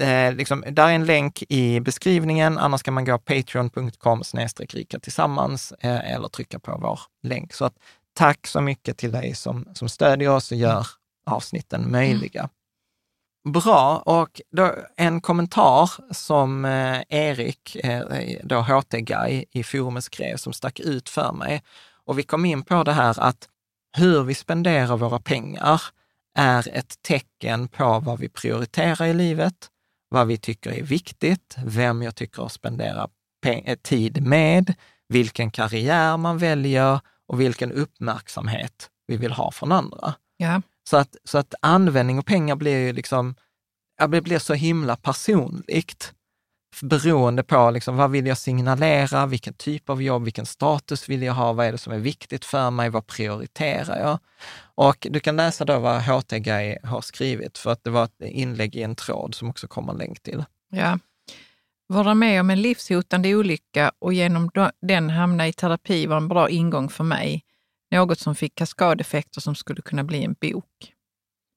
eh, liksom, där är en länk i beskrivningen, annars kan man gå patreon.com rika tillsammans eh, eller trycka på vår länk. Så att, tack så mycket till dig som, som stödjer oss och gör avsnitten möjliga. Bra, och då en kommentar som eh, Erik, eh, då HT-guy i forumet skrev, som stack ut för mig. Och vi kom in på det här att hur vi spenderar våra pengar är ett tecken på vad vi prioriterar i livet, vad vi tycker är viktigt, vem jag tycker att spendera eh, tid med, vilken karriär man väljer och vilken uppmärksamhet vi vill ha från andra. Ja. Så att, så att användning och pengar blir ju liksom, det blir så himla personligt beroende på liksom, vad vill jag signalera, vilken typ av jobb, vilken status vill jag ha, vad är det som är viktigt för mig, vad prioriterar jag? Och du kan läsa då vad HT-Guy har skrivit, för att det var ett inlägg i en tråd som också kommer en länk till. Ja. Vara med om en livshotande olycka och genom den hamna i terapi var en bra ingång för mig. Något som fick kaskadeffekter som skulle kunna bli en bok.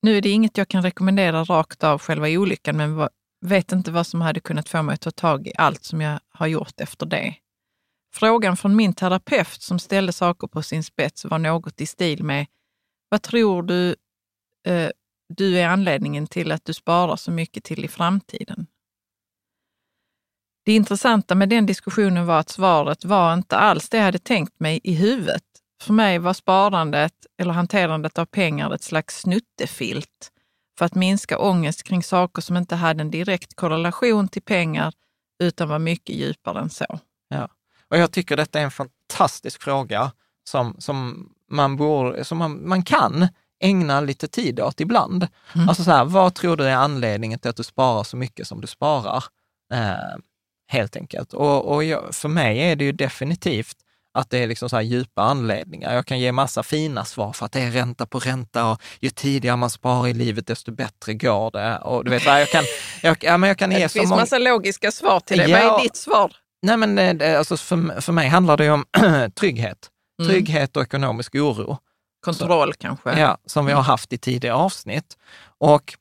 Nu är det inget jag kan rekommendera rakt av själva olyckan, men vet inte vad som hade kunnat få mig att ta tag i allt som jag har gjort efter det. Frågan från min terapeut som ställde saker på sin spets var något i stil med Vad tror du eh, du är anledningen till att du sparar så mycket till i framtiden? Det intressanta med den diskussionen var att svaret var inte alls det jag hade tänkt mig i huvudet. För mig var sparandet eller hanterandet av pengar ett slags snuttefilt för att minska ångest kring saker som inte hade en direkt korrelation till pengar utan var mycket djupare än så. Ja. Och jag tycker detta är en fantastisk fråga som, som, man, borde, som man, man kan ägna lite tid åt ibland. Mm. Alltså så här, vad tror du är anledningen till att du sparar så mycket som du sparar? Eh, helt enkelt. Och, och jag, för mig är det ju definitivt att det är liksom så här djupa anledningar. Jag kan ge massa fina svar för att det är ränta på ränta och ju tidigare man sparar i livet, desto bättre går det. Och du vet, jag kan, jag, ja, men jag kan ge det så finns många... massa logiska svar till det. Ja, Vad är ditt svar? Nej, men eh, alltså för, för mig handlar det om trygghet. Mm. Trygghet och ekonomisk oro. Kontroll så, kanske? Ja, som vi har mm. haft i tidigare avsnitt. Och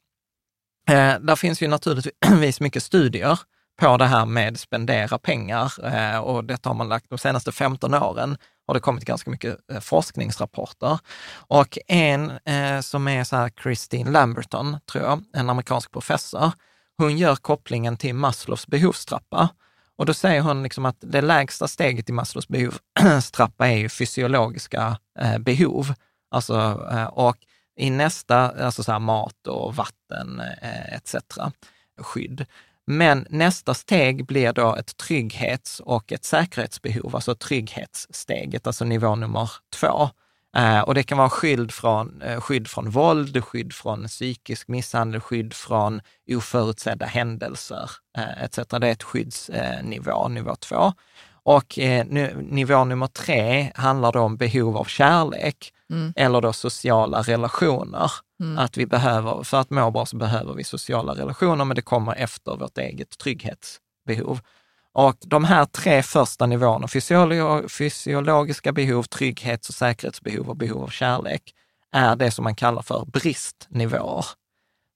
eh, där finns ju naturligtvis mycket studier på det här med spendera pengar eh, och detta har man lagt de senaste 15 åren har det kommit ganska mycket eh, forskningsrapporter. Och en eh, som är så här Christine Lamberton, tror jag, en amerikansk professor, hon gör kopplingen till Maslows behovstrappa. Och då säger hon liksom att det lägsta steget i Maslows behovstrappa är ju fysiologiska behov. Alltså, och i nästa, alltså så här mat och vatten etc. skydd. Men nästa steg blir då ett trygghets och ett säkerhetsbehov, alltså trygghetssteget, alltså nivå nummer två. Eh, och det kan vara skydd från, eh, skydd från våld, skydd från psykisk misshandel, skydd från oförutsedda händelser eh, etc. Det är ett skyddsnivå, nivå två. Och eh, nivå nummer tre handlar då om behov av kärlek mm. eller då sociala relationer. Mm. Att vi behöver, för att må bra så behöver vi sociala relationer, men det kommer efter vårt eget trygghetsbehov. Och de här tre första nivåerna, fysiolo fysiologiska behov, trygghets och säkerhetsbehov och behov av kärlek, är det som man kallar för bristnivåer.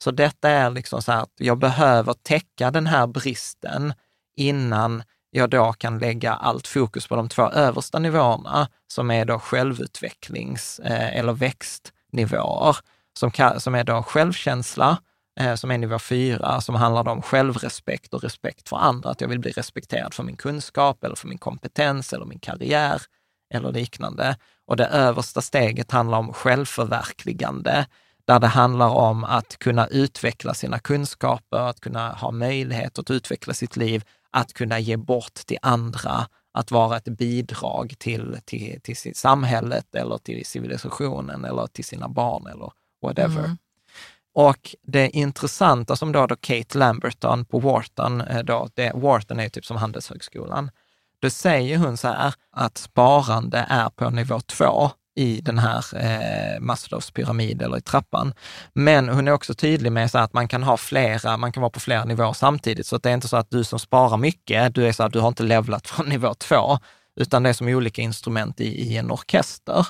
Så detta är liksom så här att jag behöver täcka den här bristen innan jag då kan lägga allt fokus på de två översta nivåerna, som är då självutvecklings eh, eller växtnivåer, som, kan, som är då självkänsla, eh, som är nivå fyra, som handlar om självrespekt och respekt för andra, att jag vill bli respekterad för min kunskap eller för min kompetens eller min karriär eller liknande. Och det översta steget handlar om självförverkligande, där det handlar om att kunna utveckla sina kunskaper, att kunna ha möjlighet att utveckla sitt liv att kunna ge bort till andra, att vara ett bidrag till, till, till samhället eller till civilisationen eller till sina barn eller whatever. Mm. Och det intressanta som då, då Kate Lamberton på Wharton, eh, då, det, Wharton är typ som Handelshögskolan, då säger hon så här att sparande är på nivå två i den här eh, Maslows pyramid eller i trappan. Men hon är också tydlig med så att man kan ha flera, man kan vara på flera nivåer samtidigt. Så det är inte så att du som sparar mycket, du är så att du har inte levlat från nivå två, utan det är som olika instrument i, i en orkester.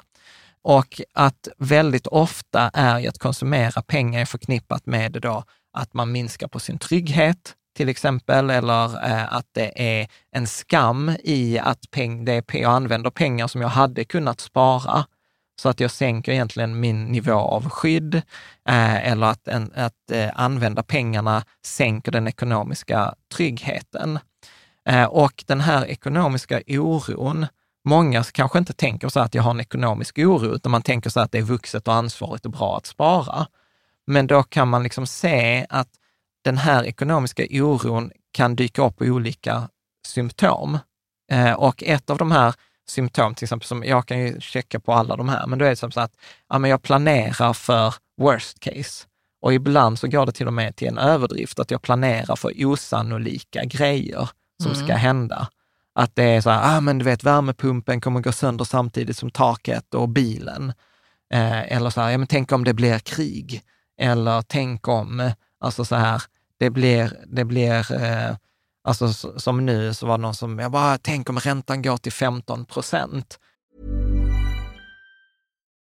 Och att väldigt ofta är ju att konsumera pengar förknippat med då att man minskar på sin trygghet, till exempel, eller eh, att det är en skam i att peng, det är, jag använder pengar som jag hade kunnat spara, så att jag sänker egentligen min nivå av skydd, eh, eller att, en, att eh, använda pengarna sänker den ekonomiska tryggheten. Eh, och den här ekonomiska oron, många kanske inte tänker så att jag har en ekonomisk oro, utan man tänker så att det är vuxet och ansvarigt och bra att spara. Men då kan man liksom se att den här ekonomiska oron kan dyka upp i olika symptom. Eh, och ett av de här symptom, till exempel, som jag kan ju checka på alla de här, men då är det som så att ja, men jag planerar för worst case. Och ibland så går det till och med till en överdrift, att jag planerar för osannolika grejer som mm. ska hända. Att det är så här, ah, men du vet värmepumpen kommer gå sönder samtidigt som taket och bilen. Eh, eller så här, ja men tänk om det blir krig. Eller tänk om, alltså så här, det blir, det blir eh, Alltså som nu så var det någon som, jag bara, tänk om räntan går till 15 procent.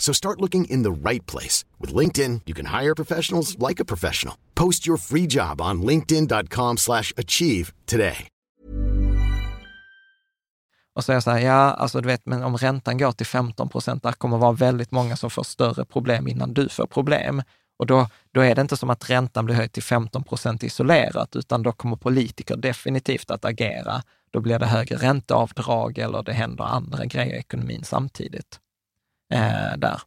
So start looking in the right place. With LinkedIn, you can hire professionals like a professional. Post your free job on linkedin.com slash achieve today. Och så är jag så här, ja, alltså du vet, men om räntan går till 15 procent, där kommer vara väldigt många som får större problem innan du får problem. Och då, då är det inte som att räntan blir höjd till 15 procent isolerat, utan då kommer politiker definitivt att agera. Då blir det högre ränteavdrag eller det händer andra grejer i ekonomin samtidigt. Eh, där.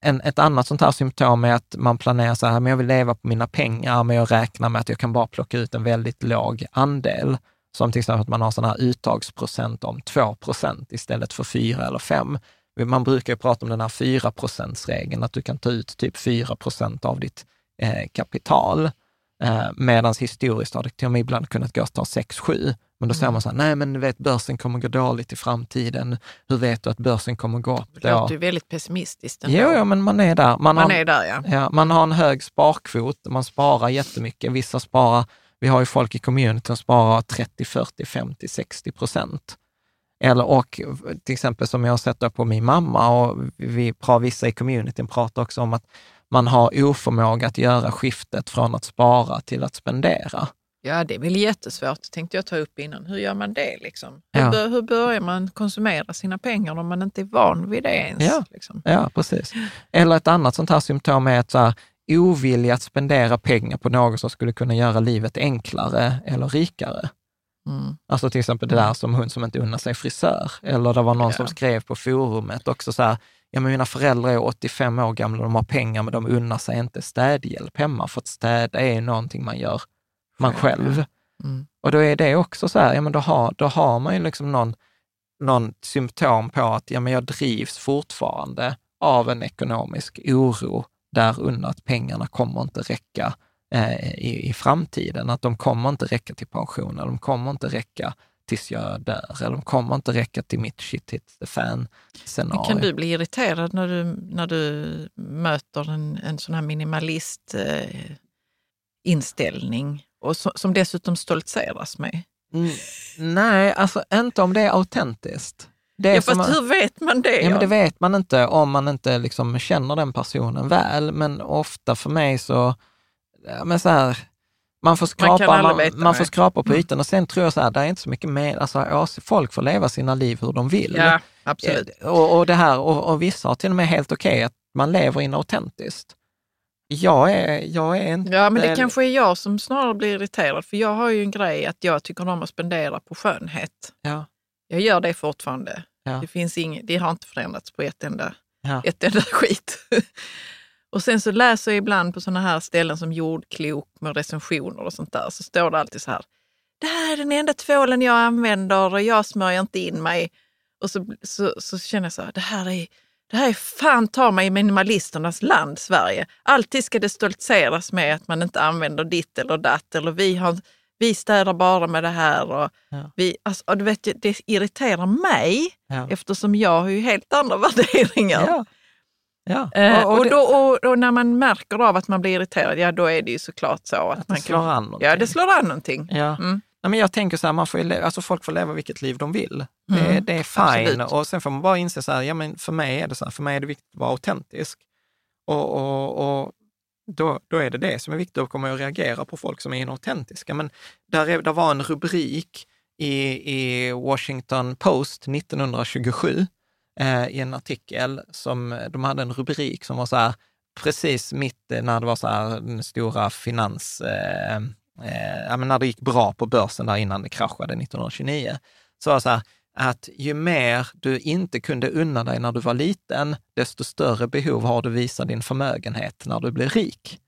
En, ett annat sånt här symptom är att man planerar så här, men jag vill leva på mina pengar, men jag räknar med att jag kan bara plocka ut en väldigt låg andel. Som till exempel att man har sån här uttagsprocent om 2 procent istället för 4 eller 5. Man brukar ju prata om den här 4 regeln att du kan ta ut typ 4 procent av ditt eh, kapital. Eh, Medan historiskt har det till och med ibland kunnat gå att ta 6-7. Men då säger man så här, nej men du vet börsen kommer gå dåligt i framtiden. Hur vet du att börsen kommer gå upp Det låter ju väldigt pessimistiskt ändå. Jo, jo, men man är där. Man, Man har, är där ja. Ja, man har en hög sparkvot, man sparar jättemycket. Vissa sparar, vi har ju folk i communityn som sparar 30, 40, 50, 60 procent. Eller och till exempel som jag har sett på min mamma och vi, vissa i communityn pratar också om att man har oförmåga att göra skiftet från att spara till att spendera. Ja, det är väl jättesvårt, tänkte jag ta upp innan. Hur gör man det? Liksom? Hur, Ja. bör, hur börjar man konsumera sina pengar om man inte är van vid det ens? Ja. Liksom? Ja, precis. Eller ett annat sånt här symptom är att så här, ovilja att spendera pengar på något som skulle kunna göra livet enklare eller rikare. Mm. Alltså till exempel det där som hon som inte unnar sig frisör. Eller det var någon Ja. som skrev på forumet också så här, ja men mina föräldrar är 85 år gamla, de har pengar men de unnar sig inte städhjälp hemma, för att städa är ju någonting man gör man själv. Mm. Och då är det också så här, ja men då har, då har man ju liksom någon, någon symptom på att ja men jag drivs fortfarande av en ekonomisk oro där under att pengarna kommer inte räcka eh, i, i framtiden. Att de kommer inte räcka till pension, eller de kommer inte räcka tills jag dör, eller de kommer inte räcka till mitt shit hits the fan scenario. Men Kan du bli irriterad när du, när du möter en, en sån här minimalist eh, inställning och så, som dessutom stoltseras med? Mm, nej, alltså inte om det är autentiskt. Det Ja, fast att- hur vet man det? Ja, men det vet man inte om man inte liksom känner den personen väl. Men ofta för mig så, ja, men så här, man får Man skrapa, man, veta, man får skrapa på Mm. ytan och sen tror jag så här, det är inte så mycket mer, alltså folk får leva sina liv hur de vill. Ja, absolut. Eh, Och, och, det här, och, och vissa har till och med helt okej att man lever inautentiskt. Jag är, jag är inte... Ja, men det kanske är jag som snarare blir irriterad, för jag har ju en grej att jag tycker om att spendera på skönhet. Ja, Jag gör det fortfarande. Ja. Det, finns ing, det har inte förändrats på ett enda, ja, ett enda skit. Och sen så läser jag ibland på sådana här ställen som jordklok med recensioner och sånt där, så står det alltid så här. Det här är den enda tvålen jag använder och jag smörjer inte in mig. Och så, så, så känner jag så här, det här är, det här är fan ta mig minimalisternas land, Sverige. Alltid ska det stoltseras med att man inte använder ditt eller datt eller vi har, vi städar bara med det här. Och Ja. vi, alltså, och du vet, det irriterar mig Ja. eftersom jag har ju helt andra värderingar. Ja. Ja. Eh, och, det- då, och, och när man märker av att man blir irriterad, ja då är det ju såklart så att, Att man det slår an någonting. Ja, det slår an någonting. Ja. Mm. Nej, men jag tänker så här, man får ju le- alltså folk får leva vilket liv de vill. Det, Mm, det är fine. absolut. Och sen får man bara inse så här, ja men för mig är det så här, för mig är det viktigt att vara autentisk. Och, och, och då, då är det det som är viktigt, att komma och reagera på folk som är inautentiska. Men där, är, där var en rubrik i, i Washington Post 1927 eh, i en artikel som de hade en rubrik som var så här, precis mitt när det var så här den stora finans, eh, eh, ja, men när det gick bra på börsen där innan det kraschade 1929, så var det så här att ju mer du inte kunde unna dig när du var liten, desto större behov har du visa din förmögenhet när du blir rik.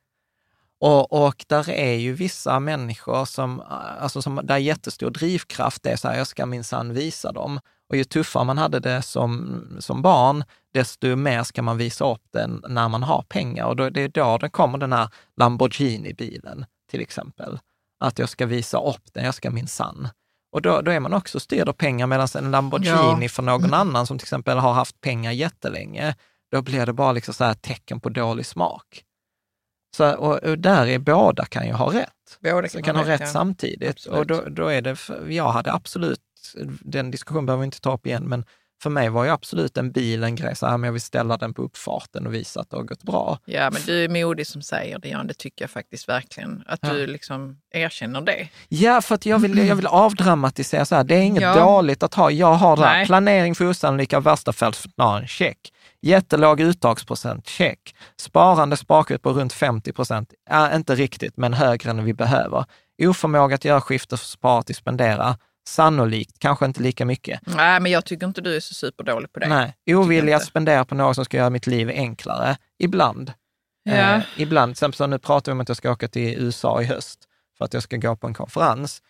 Och, och där är ju vissa människor som, alltså som, där jättestor drivkraft, är så här, jag ska minsann visa dem. Och ju tuffare man hade det som, som barn, desto mer ska man visa upp den när man har pengar. Och då, det är då det kommer den här Lamborghini-bilen, till exempel. Att jag ska visa upp den, jag ska minsann. Och då, då är man också styrd av pengar, medan en Lamborghini Ja. för någon annan som till exempel har haft pengar jättelänge, då blir det bara liksom så här tecken på dålig smak. Så, och, och där är båda kan ju ha rätt. Båda Så kan ha rätt samtidigt. Absolut. Och då, då är det, för, jag hade absolut, den diskussionen behöver vi inte ta upp igen, men för mig var ju absolut en bil en grej, så här, men jag vill ställa den på uppfarten och visa att det har gått bra. Ja, men du är modig som säger det, Jan. Det tycker jag faktiskt verkligen. Att Ja. du liksom erkänner det. Ja, för att jag vill, jag vill avdramatisera så här, det är inget Ja. dåligt att ha, jag har det här, planering för osannolika värsta fältscenarion, check. Jättelåg uttagsprocent, check. Sparande sparkvot på runt 50 procent, ja, inte riktigt, men högre än vi behöver. Oförmåga att göra skifte för spara till spendera, sannolikt, kanske inte lika mycket. Nej, men jag tycker inte du är så superdålig på det. Nej, ovillig att spendera på något som ska göra mitt liv enklare, ibland. Ja. Eh, ibland, till exempel så nu pratar vi om att jag ska åka till USA i höst för att jag ska gå på en konferens.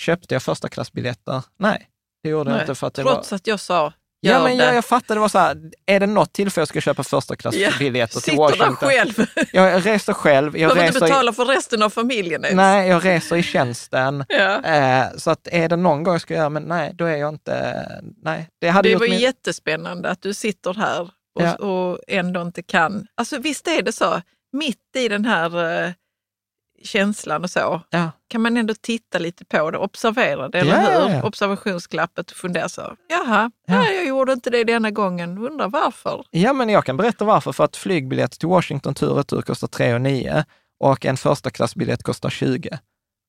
Köpte jag första klassbiljetter? Nej, det gjorde jag Nej, inte för att det var... Trots att jag sa, gör Ja, men det. jag, jag fattar, det var så här, är det något tillfälle jag ska köpa första klassbiljetter till Sitter Washington? där själv. Jag reser själv, jag Behöver inte reser, i, betala för resten av familjen ens. nej, jag reser i tjänsten. Ja. Eh, så att är det någon gång jag ska göra, men nej, då är jag inte, nej. Det hade Det var min, jättespännande att du sitter här och, Ja. och ändå inte kan. Alltså visst är det så, mitt i den här eh, känslan och så, ja. kan man ändå titta lite på det, observera det, eller Ja, hur? ja. Observationsglappet och fundera så, jaha, Ja. nej, jag gjorde inte det denna gången, undrar varför? Ja, men jag kan berätta varför. För att flygbiljett till Washington tur och retur kostar 3 9 och en första klassbiljett kostar 20.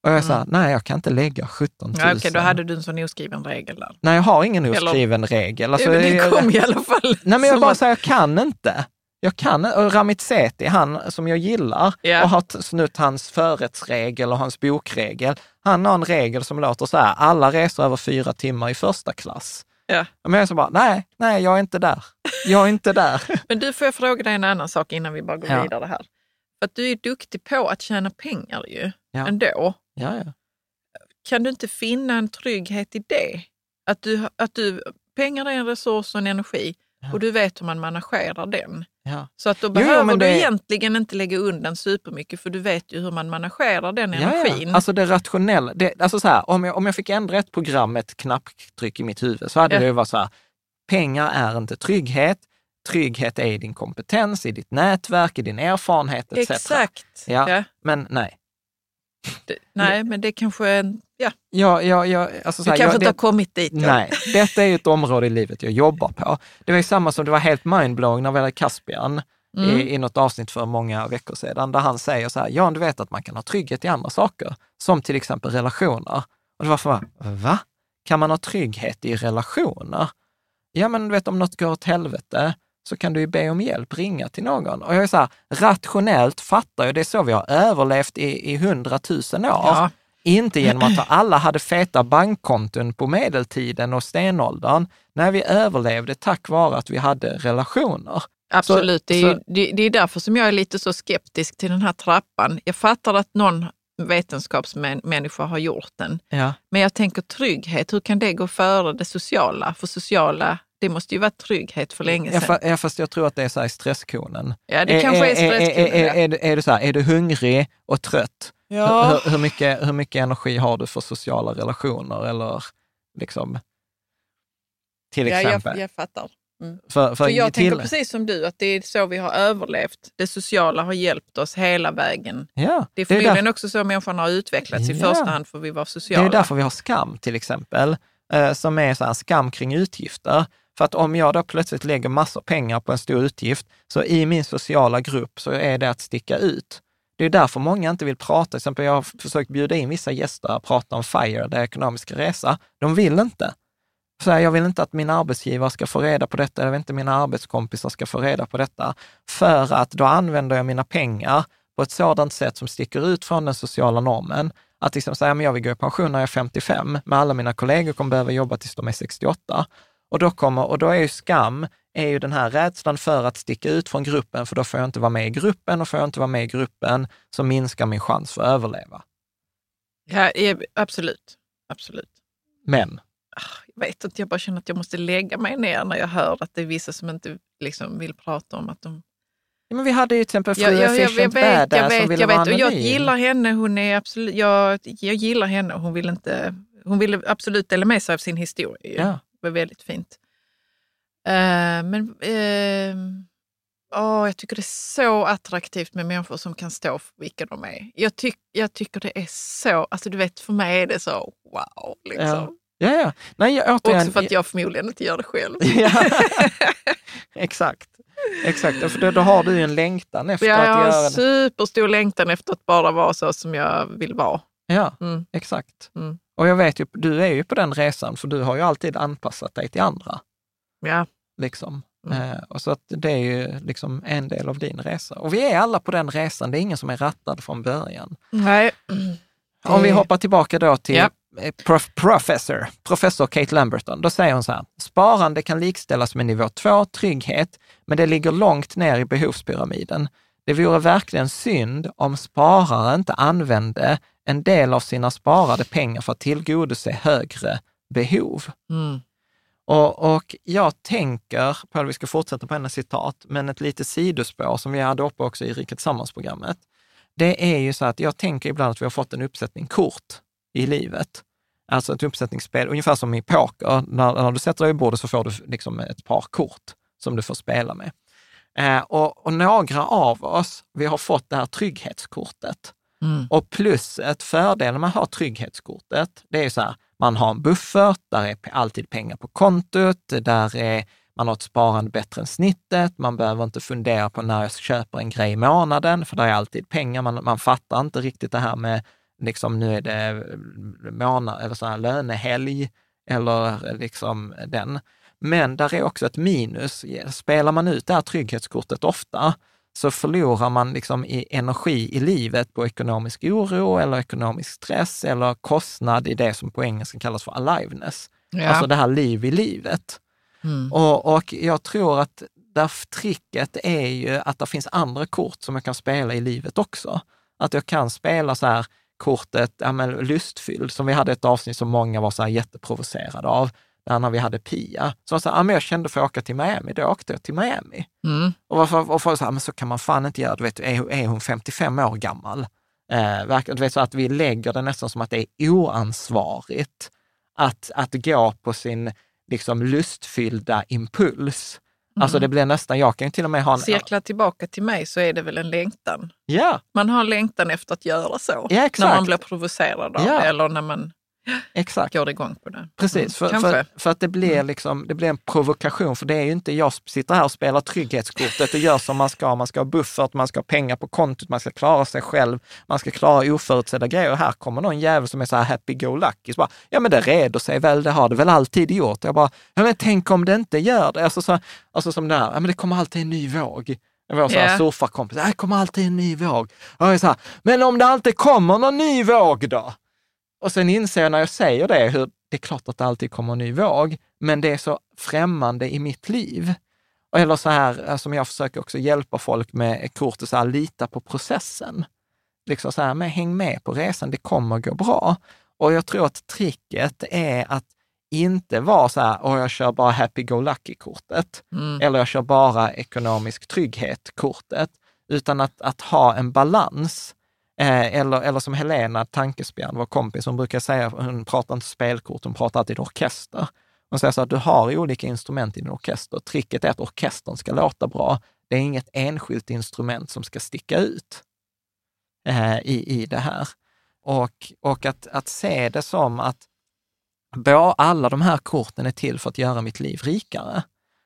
Och jag så här, nej, jag kan inte lägga 17 000. Ja, Okej, då hade du en sån oskriven regel där. Nej, jag har ingen Eller- oskriven regel. Alltså, det jag- kom i alla fall. Nej, men jag bara att- säger, jag kan inte. Jag kan och Ramit Sethi, han som jag gillar Ja. och har snutt hans förrättsregel och hans bokregel. Han har en regel som låter så här, alla resor över fyra timmar i första klass. Ja. Men jag är så bara, nej, nej, jag är inte där. Jag är inte där. Men du, får jag fråga dig en annan sak innan vi bara går Ja. vidare här? För att du är duktig på att tjäna pengar ju, Ja. ändå. Ja, ja. Kan du inte finna en trygghet i det? Att du, att du, pengar är en resurs och en energi Ja. och du vet hur man managerar den. Ja. Så att då jo, behöver men du det- egentligen inte lägga undan supermycket för du vet ju hur man managerar den Ja, energin. ja. Alltså det rationella, det, alltså så här, om, jag, om jag fick ändra ett program med ett knapptryck i mitt huvud så hade Ja. det ju varit så här, pengar är inte trygghet, trygghet är i din kompetens, i ditt nätverk, i din erfarenhet etc. Exakt. Ja. Ja. Men nej. Det, nej, men det kanske är en, ja, Jag, jag, jag, alltså så du här, kanske jag, inte det, har kommit dit. då. Nej, detta är ju ett område i livet jag jobbar på. Det var ju samma som det var helt mindblowing när vi hade Caspian Mm. i, i något avsnitt för många veckor sedan, där han säger så här, Jan, du vet att man kan ha trygghet i andra saker, som till exempel relationer. Och det var för va? Kan man ha trygghet i relationer? Ja, men du vet om något går åt helvete så kan du ju be om hjälp, ringa till någon. Och jag är så här, rationellt fattar jag, det är så vi har överlevt i, i hundratusen år. Ja. Inte genom att alla hade feta bankkonton på medeltiden och stenåldern. Nej, vi överlevde tack vare att vi hade relationer. Absolut, det, är så- det, det är därför som jag är lite så skeptisk till den här trappan. Jag fattar att någon vetenskapsmänniska har gjort den, Ja. men jag tänker trygghet, hur kan det gå före det sociala? För sociala, det måste ju vara trygghet för länge sedan. ja, fast jag tror att det är så här i stresskonen. Ja, det kanske är stresskonen, Är, är, är, är, är, det så här, är du hungrig och trött, Ja. Hur, hur, mycket, hur mycket energi har du för sociala relationer eller liksom, till Ja, exempel. jag, jag fattar. För, för, För jag till, tänker precis som du, att det är så vi har överlevt. Det sociala har hjälpt oss hela vägen. Ja, Det är är förmodligen där- också så människan har utvecklats i Ja. första hand för vi var Det sociala. är därför vi har skam till exempel, eh, som är så skam kring utgifter. För att om jag då plötsligt lägger massor pengar på en stor utgift, så i min sociala grupp så är det att sticka ut. Det är därför många inte vill prata. Till exempel jag har försökt bjuda in vissa gäster att prata om FIRE, det ekonomiska resa. De vill inte. Så här, jag vill inte att min arbetsgivare ska få reda på detta, jag vill inte att mina arbetskompisar ska få reda på detta. För att då använder jag mina pengar på ett sådant sätt som sticker ut från den sociala normen. Att liksom säga, men jag vill gå i pension när jag är 55, men alla mina kollegor kommer behöva jobba tills de är 68. Och då, kommer, och då är ju skam, är ju den här rädslan för att sticka ut från gruppen, för då får jag inte vara med i gruppen och får jag inte vara med i gruppen så minskar min chans för att överleva. Ja, absolut. absolut. Men, Jag vet inte, jag bara känner att jag måste lägga mig ner när jag hör att det är vissa som inte liksom vill prata om att de... ja, men vi hade ju till exempel fru jag Efficient vet, jag Badass som vet, ville jag vara vet. Och jag gillar henne. Hon är absolut, jag, jag gillar henne och hon vill, inte, hon vill absolut dela med sig av sin historia. Ja. Det var väldigt fint. Eh, men uh, jag tycker det är så attraktivt med människor som kan stå för vilka de är. Jag, tyck, jag tycker det är så, alltså du vet för mig är det så wow. Liksom. Ja. Ja, ja. Nej, jag, återigen, Också för att jag förmodligen inte gör det själv. Ja, exakt. Exakt, för då, då har du en längtan efter jag att har göra en det. superstor längtan efter att bara vara så som jag vill vara. Ja, Mm. exakt. Mm. Och jag vet ju, du är ju på den resan, för du har ju alltid anpassat dig till andra. Ja. Liksom. Mm. Eh, och så att det är ju liksom en del av din resa. Och vi är alla på den resan, det är ingen som är rattad från början. Nej. Om vi Det- hoppar tillbaka då till Ja. eh, prof, professor, professor Kate Lamberton, då säger hon så här, sparande kan likställas med nivå 2, trygghet, men det ligger långt ner i behovspyramiden. Det vore verkligen synd om sparare inte använde en del av sina sparade pengar för att tillgodose högre behov. Mm. Och, och jag tänker, på vi ska fortsätta på hennes citat, men ett litet sidospår som vi hade uppe också i Riket Tillsammans-programmet, det är ju så att jag tänker ibland att vi har fått en uppsättning kort i livet. Alltså ett uppsättningsspel, ungefär som i poker. När, när du sätter dig i bordet så får du liksom ett par kort som du får spela med. Eh, och, och några av oss, vi har fått det här trygghetskortet. Mm. Och plusset, fördelen med att ha trygghetskortet, det är ju så här, man har en buffert, där är alltid pengar på kontot, där är, man har ett sparande bättre än snittet, man behöver inte fundera på när jag köper en grej i månaden, för där är alltid pengar. Man, man fattar inte riktigt det här med, liksom nu är det eh, månad, eller så här lönehelg, eller eh, liksom den. Men där är också ett minus. Spelar man ut det här trygghetskortet ofta, så förlorar man liksom i energi i livet på ekonomisk oro eller ekonomisk stress eller kostnad i det som på engelska kallas för aliveness. Ja. Alltså det här liv i livet. Mm. Och, och jag tror att där tricket är ju att det finns andra kort som jag kan spela i livet också. Att jag kan spela så här kortet, ja men lustfylld, som vi hade ett avsnitt som många var så här jätteprovocerade av, när vi hade Pia. Så sa, ja men jag kände för att åka till Miami, då åkte jag till Miami. Mm. Och, varför, och folk sa, men så kan man fan inte göra, du vet, är, är hon 55 år gammal? Eh, du vet, så att vi lägger det nästan som att det är oansvarigt att, att gå på sin liksom, lustfyllda impuls. Alltså det blir nästan, jag kan ju till och med ha en... Cirkla tillbaka till mig så är det väl en längtan. Ja, Man har en längtan efter att göra så. Exakt. När man blir provocerad av Ja. det eller när man exakt. går igång på det. Precis, för, Kanske. för, för att det blir, liksom, det blir en provokation. För det är ju inte jag sitter här och spelar trygghetskortet och gör som man ska. Man ska ha buffert, man ska ha pengar på kontot, man ska klara sig själv, man ska klara oförutsedda grejer. Och här kommer någon jävel som är så här happy-go-lucky. Så bara, ja men det reder sig väl, det har det väl alltid gjort. Jag bara, ja men tänk om det inte gör det. Alltså, så, alltså som det här, ja men det kommer alltid en ny våg. Vår yeah. surfarkompis, det kommer alltid en ny våg. Och jag är så här, men om det alltid kommer någon ny våg då? Och sen inser jag när jag säger det, hur det är klart att det alltid kommer en ny våg, men det är så främmande i mitt liv. Eller så här, eh, som jag försöker också hjälpa folk med kortet, så här, lita på processen. Liksom så här, men häng med på resan, det kommer gå bra. Och jag tror att tricket är att inte vara så här, och jag kör bara happy-go-lucky-kortet, Mm. eller jag kör bara ekonomisk trygghet-kortet, utan att, att ha en balans. Eh, eller, eller som Helena Tankespjärn, vår kompis, hon brukar säga, hon pratar inte spelkort, hon pratar alltid orkester. Hon säger så att du har olika instrument i din orkester. Tricket är att orkestern ska låta bra. Det är inget enskilt instrument som ska sticka ut eh, i, i det här. Och, och att, att se det som att alla de här korten är till för att göra mitt liv rikare.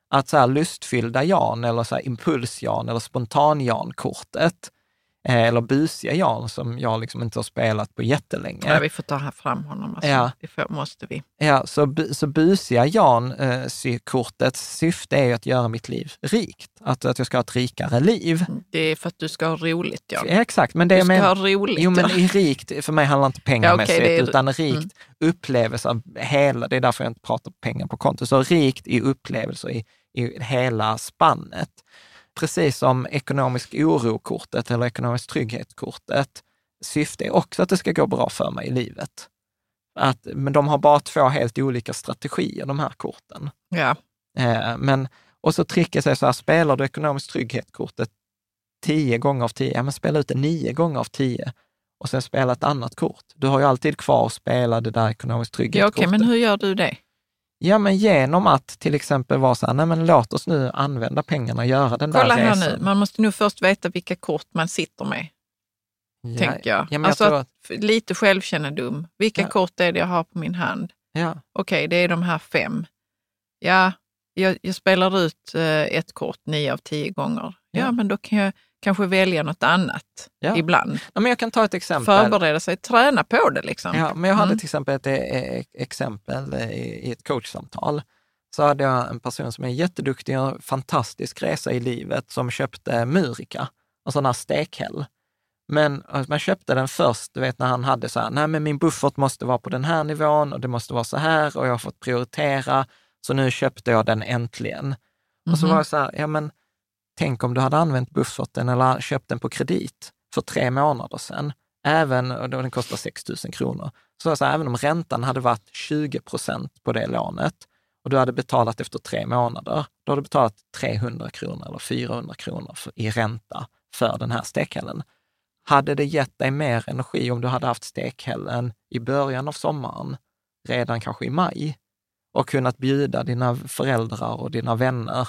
Att så här lustfyllda Jan eller så här impuls-Jan eller spontan-Jan-kortet eller busiga Jan som jag liksom inte har spelat på jättelänge. Ja, vi får ta fram honom, alltså. ja. det får, måste vi. Ja, så, så busiga Jan-kortets eh, syfte är ju att göra mitt liv rikt, att, att jag ska ha ett rikare liv. Det är för att du ska ha roligt, ja. ja exakt. Men det du ska men, ha roligt. Jo, men i rikt, för mig handlar inte pengamässigt, ja, okay, är, utan rikt mm. upplevelse av hela, det är därför jag inte pratar pengar på konto, så rikt i upplevelser i, i hela spannet precis som ekonomisk oro-kortet eller ekonomisk trygghet-kortet, syfte är också att det ska gå bra för mig i livet. Att, men de har bara två helt olika strategier, de här korten. Ja. Eh, men, och så tricket är så här, spelar du ekonomisk trygghet-kortet tio gånger av tio, ja men spela ut det nio gånger av tio och sen spela ett annat kort. Du har ju alltid kvar att spela det där ekonomisk trygghet-kortet. Ja, okej, okay, men hur gör du det? Ja, men genom att till exempel vara så här, nej men låt oss nu använda pengarna och göra den Kolla där här resan. nu, man måste nu först veta vilka kort man sitter med. Ja, tänker jag. Ja, alltså jag att, att, lite självkännedom. Vilka ja. kort är det jag har på min hand? Ja. Okej, okay, det är de här fem. Ja, jag, jag spelar ut eh, ett kort nio av tio gånger. Ja, men då kan jag kanske välja något annat ja. ibland. Ja, men jag kan ta ett exempel. Förbereda sig, träna på det. Liksom. Ja, men jag hade mm. till exempel ett, exempel i, ett coachsamtal. Så hade jag en person som är jätteduktig och fantastisk resa i livet som köpte Murika, en sån här stekhäll. Men man köpte den först, du vet när han hade så här, nej men min buffert måste vara på den här nivån och det måste vara så här och jag har fått prioritera, så nu köpte jag den äntligen. Mm -hmm. Och så mhm. var jag så här, ja men Tänk om du hade använt bufferten eller köpt den på kredit för tre månader sedan, även, och den kostar 6 000 kronor. Så alltså, även om räntan hade varit 20 procent på det lånet och du hade betalat efter tre månader, då hade du betalat 300 kronor eller 400 kronor för, i ränta för den här stekhällen. Hade det gett dig mer energi om du hade haft stekhällen i början av sommaren, redan kanske i maj, och kunnat bjuda dina föräldrar och dina vänner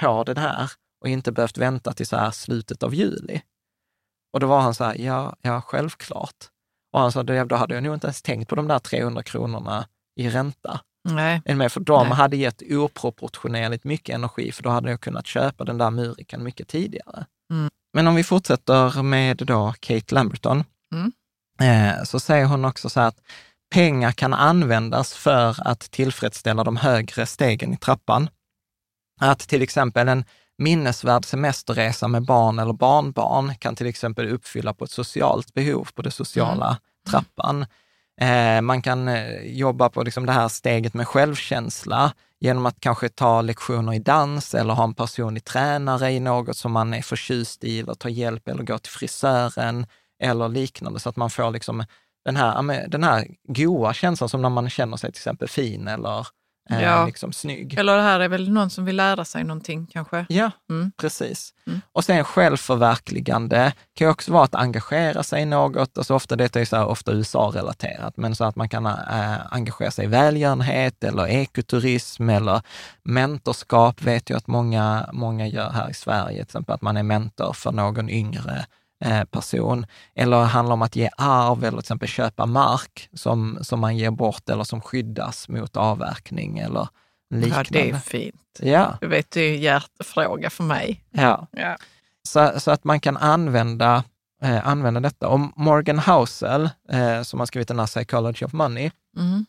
på den här och inte behövt vänta till så här slutet av juli. Och då var han så här, ja, ja självklart. Och han sa, då hade jag nog inte ens tänkt på de där 300 kronorna i ränta. Nej. Med, för de Nej. hade gett oproportionerligt mycket energi, för då hade jag kunnat köpa den där murikan mycket tidigare. Mm. Men om vi fortsätter med då Kate Lamberton, mm. eh, så säger hon också så här att pengar kan användas för att tillfredsställa de högre stegen i trappan. Att till exempel en minnesvärd semesterresa med barn eller barnbarn kan till exempel uppfylla på ett socialt behov på det sociala mm. trappan. Eh, man kan eh, jobba på liksom det här steget med självkänsla genom att kanske ta lektioner i dans eller ha en personlig tränare i något som man är förtjust i eller ta hjälp eller gå till frisören eller liknande så att man får liksom den här, den här goa känslan som när man känner sig till exempel fin eller eh, ja. liksom snygg. Eller det här är väl någon som vill lära sig någonting kanske? Ja, mm. precis. Mm. Och sen självförverkligande kan ju också vara att engagera sig i något. Alltså ofta, detta är så här, ofta USA-relaterat, men så att man kan äh, engagera sig i välgörenhet eller ekoturism eller mentorskap vet jag att många, många gör här i Sverige, till exempel att man är mentor för någon yngre person. Eller handlar om att ge arv eller till exempel köpa mark som, som man ger bort eller som skyddas mot avverkning eller liknande. Ja, det är fint. Ja. Du vet, det är en hjärtefråga för mig. Ja. ja. Så, så att man kan använda, eh, använda detta. Och Morgan Housel, eh, som har skrivit den här Psychology of Money, mm.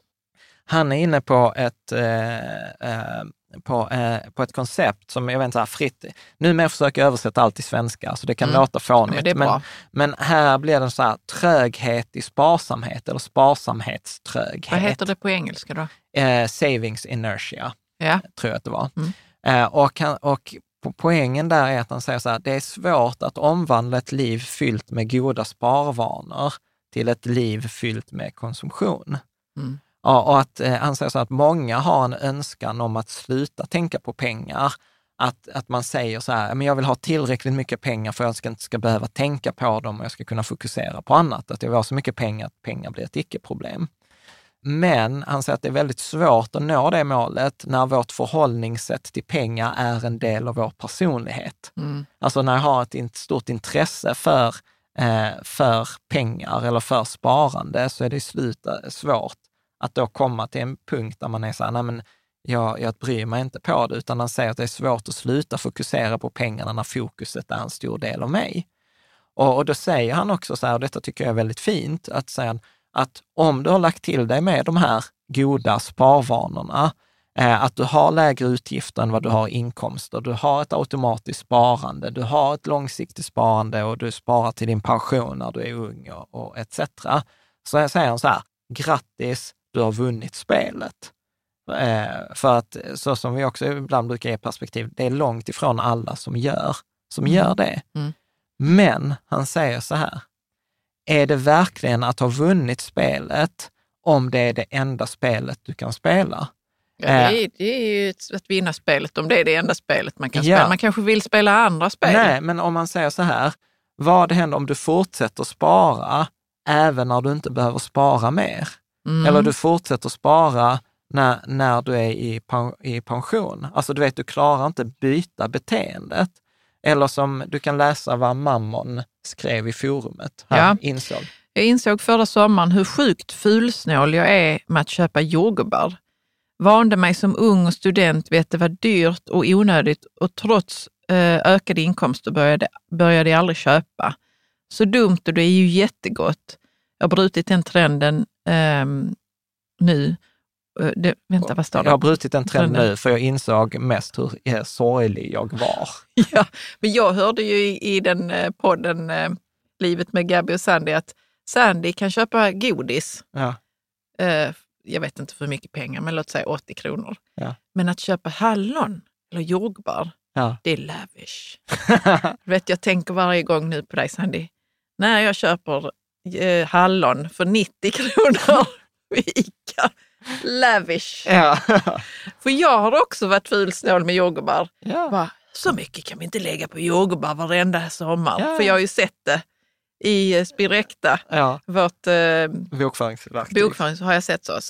han är inne på ett eh, eh på, eh, på ett koncept som, jag vet inte, fritt. Numera försöker jag översätta allt till svenska, så det kan mm. låta fånigt. Ja, men, men, men, här blir det så här tröghet i sparsamhet eller sparsamhetströghet. Vad heter det på engelska då? Eh, savings inertia, ja. tror jag att det var. Mm. Eh, och, och poängen där är att han säger så här, det är svårt att omvandla ett liv fyllt med goda sparvanor till ett liv fyllt med konsumtion. Mm. Ja, och att eh, han säger så att många har en önskan om att sluta tänka på pengar, att, att man säger så här, men jag vill ha tillräckligt mycket pengar för att jag ska, inte ska behöva tänka på dem och jag ska kunna fokusera på annat. Att jag vill ha så mycket pengar att pengar blir ett icke-problem. Men han säger att det är väldigt svårt att nå det målet när vårt förhållningssätt till pengar är en del av vår personlighet. Mm. Alltså när jag har ett stort intresse för, eh, för pengar eller för sparande så är det i slutet svårt att då komma till en punkt där man är så här, nej men jag, jag bryr mig inte på det, utan han säger att det är svårt att sluta fokusera på pengarna när fokuset är en stor del av mig. Och, och då säger han också så här, och detta tycker jag är väldigt fint, att säga att om du har lagt till dig med de här goda sparvanorna, eh, att du har lägre utgifter än vad du har inkomster, du har ett automatiskt sparande, du har ett långsiktigt sparande och du sparar till din pension när du är ung och, och etc. Så säger han så här, grattis, du har vunnit spelet. Eh, för att så som vi också ibland brukar ge perspektiv, det är långt ifrån alla som gör, som gör det. Mm. Men han säger så här, är det verkligen att ha vunnit spelet om det är det enda spelet du kan spela? Ja, det, är, det är ju ett- att vinna spelet om det är det enda spelet man kan Ja. spela. Man kanske vill spela andra spel. Nej, men om man säger så här, vad händer om du fortsätter spara även när du inte behöver spara mer? Mm. Eller du fortsätter spara när, när du är i, i pension. Alltså du vet, du klarar inte byta beteendet. Eller som du kan läsa vad Mammon skrev i forumet. Han Ja. insåg. Jag insåg förra sommaren hur sjukt fulsnål jag är med att köpa jordgubbar. Vande mig som ung och student vid att det var dyrt och onödigt och trots eh, ökade inkomster började, började jag aldrig köpa. Så dumt och det är ju jättegott. Jag har brutit den trenden ehm, nu. Eh, det, vänta, vad står det? Jag har brutit en trend Trenden. nu för jag insåg mest hur eh, sorglig jag var. Ja, men jag hörde ju i, i den eh, podden eh, Livet med Gabby och Sandy att Sandy kan köpa godis. Ja. Eh, jag vet inte för mycket pengar, men låt säga 80 kronor. Ja. Men att köpa hallon eller jordgubbar, Ja. det är lavish. Vet, jag tänker varje gång nu på dig Sandy. När jag köper eh, hallon för 90 kronor vid Ica, lavish. ja. För jag har också varit fulsnål med jordgubbar. ja. Bara, så mycket kan vi inte lägga på jordgubbar varenda sommar. Ja. För jag har ju sett det i eh, Spirecta, ja. vårt eh, Bokföringsverktyg. bokföring, så har jag sett så.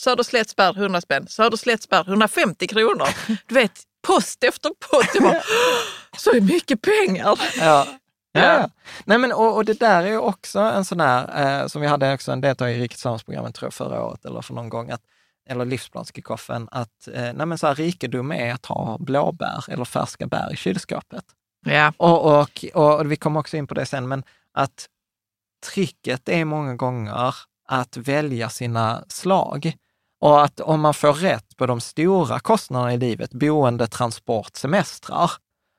Söderslättsbär 100 spänn, Söderslättsbär 150 kronor. Du vet, post efter post. Jag bara, så mycket pengar! Ja. Ja. Nej, men, och, och det där är ju också en sån här, eh, som vi hade också en deltagare i Rikets tror jag, förra året eller för någon gång, att, eller livsplanskickoffen, att eh, nej, men så här, rikedom är att ha blåbär eller färska bär i kylskåpet. Ja, Och, och, och vi kommer också in på det sen, men att tricket är många gånger att välja sina slag. Och att om man får rätt på de stora kostnaderna i livet, boende, transport, semestrar,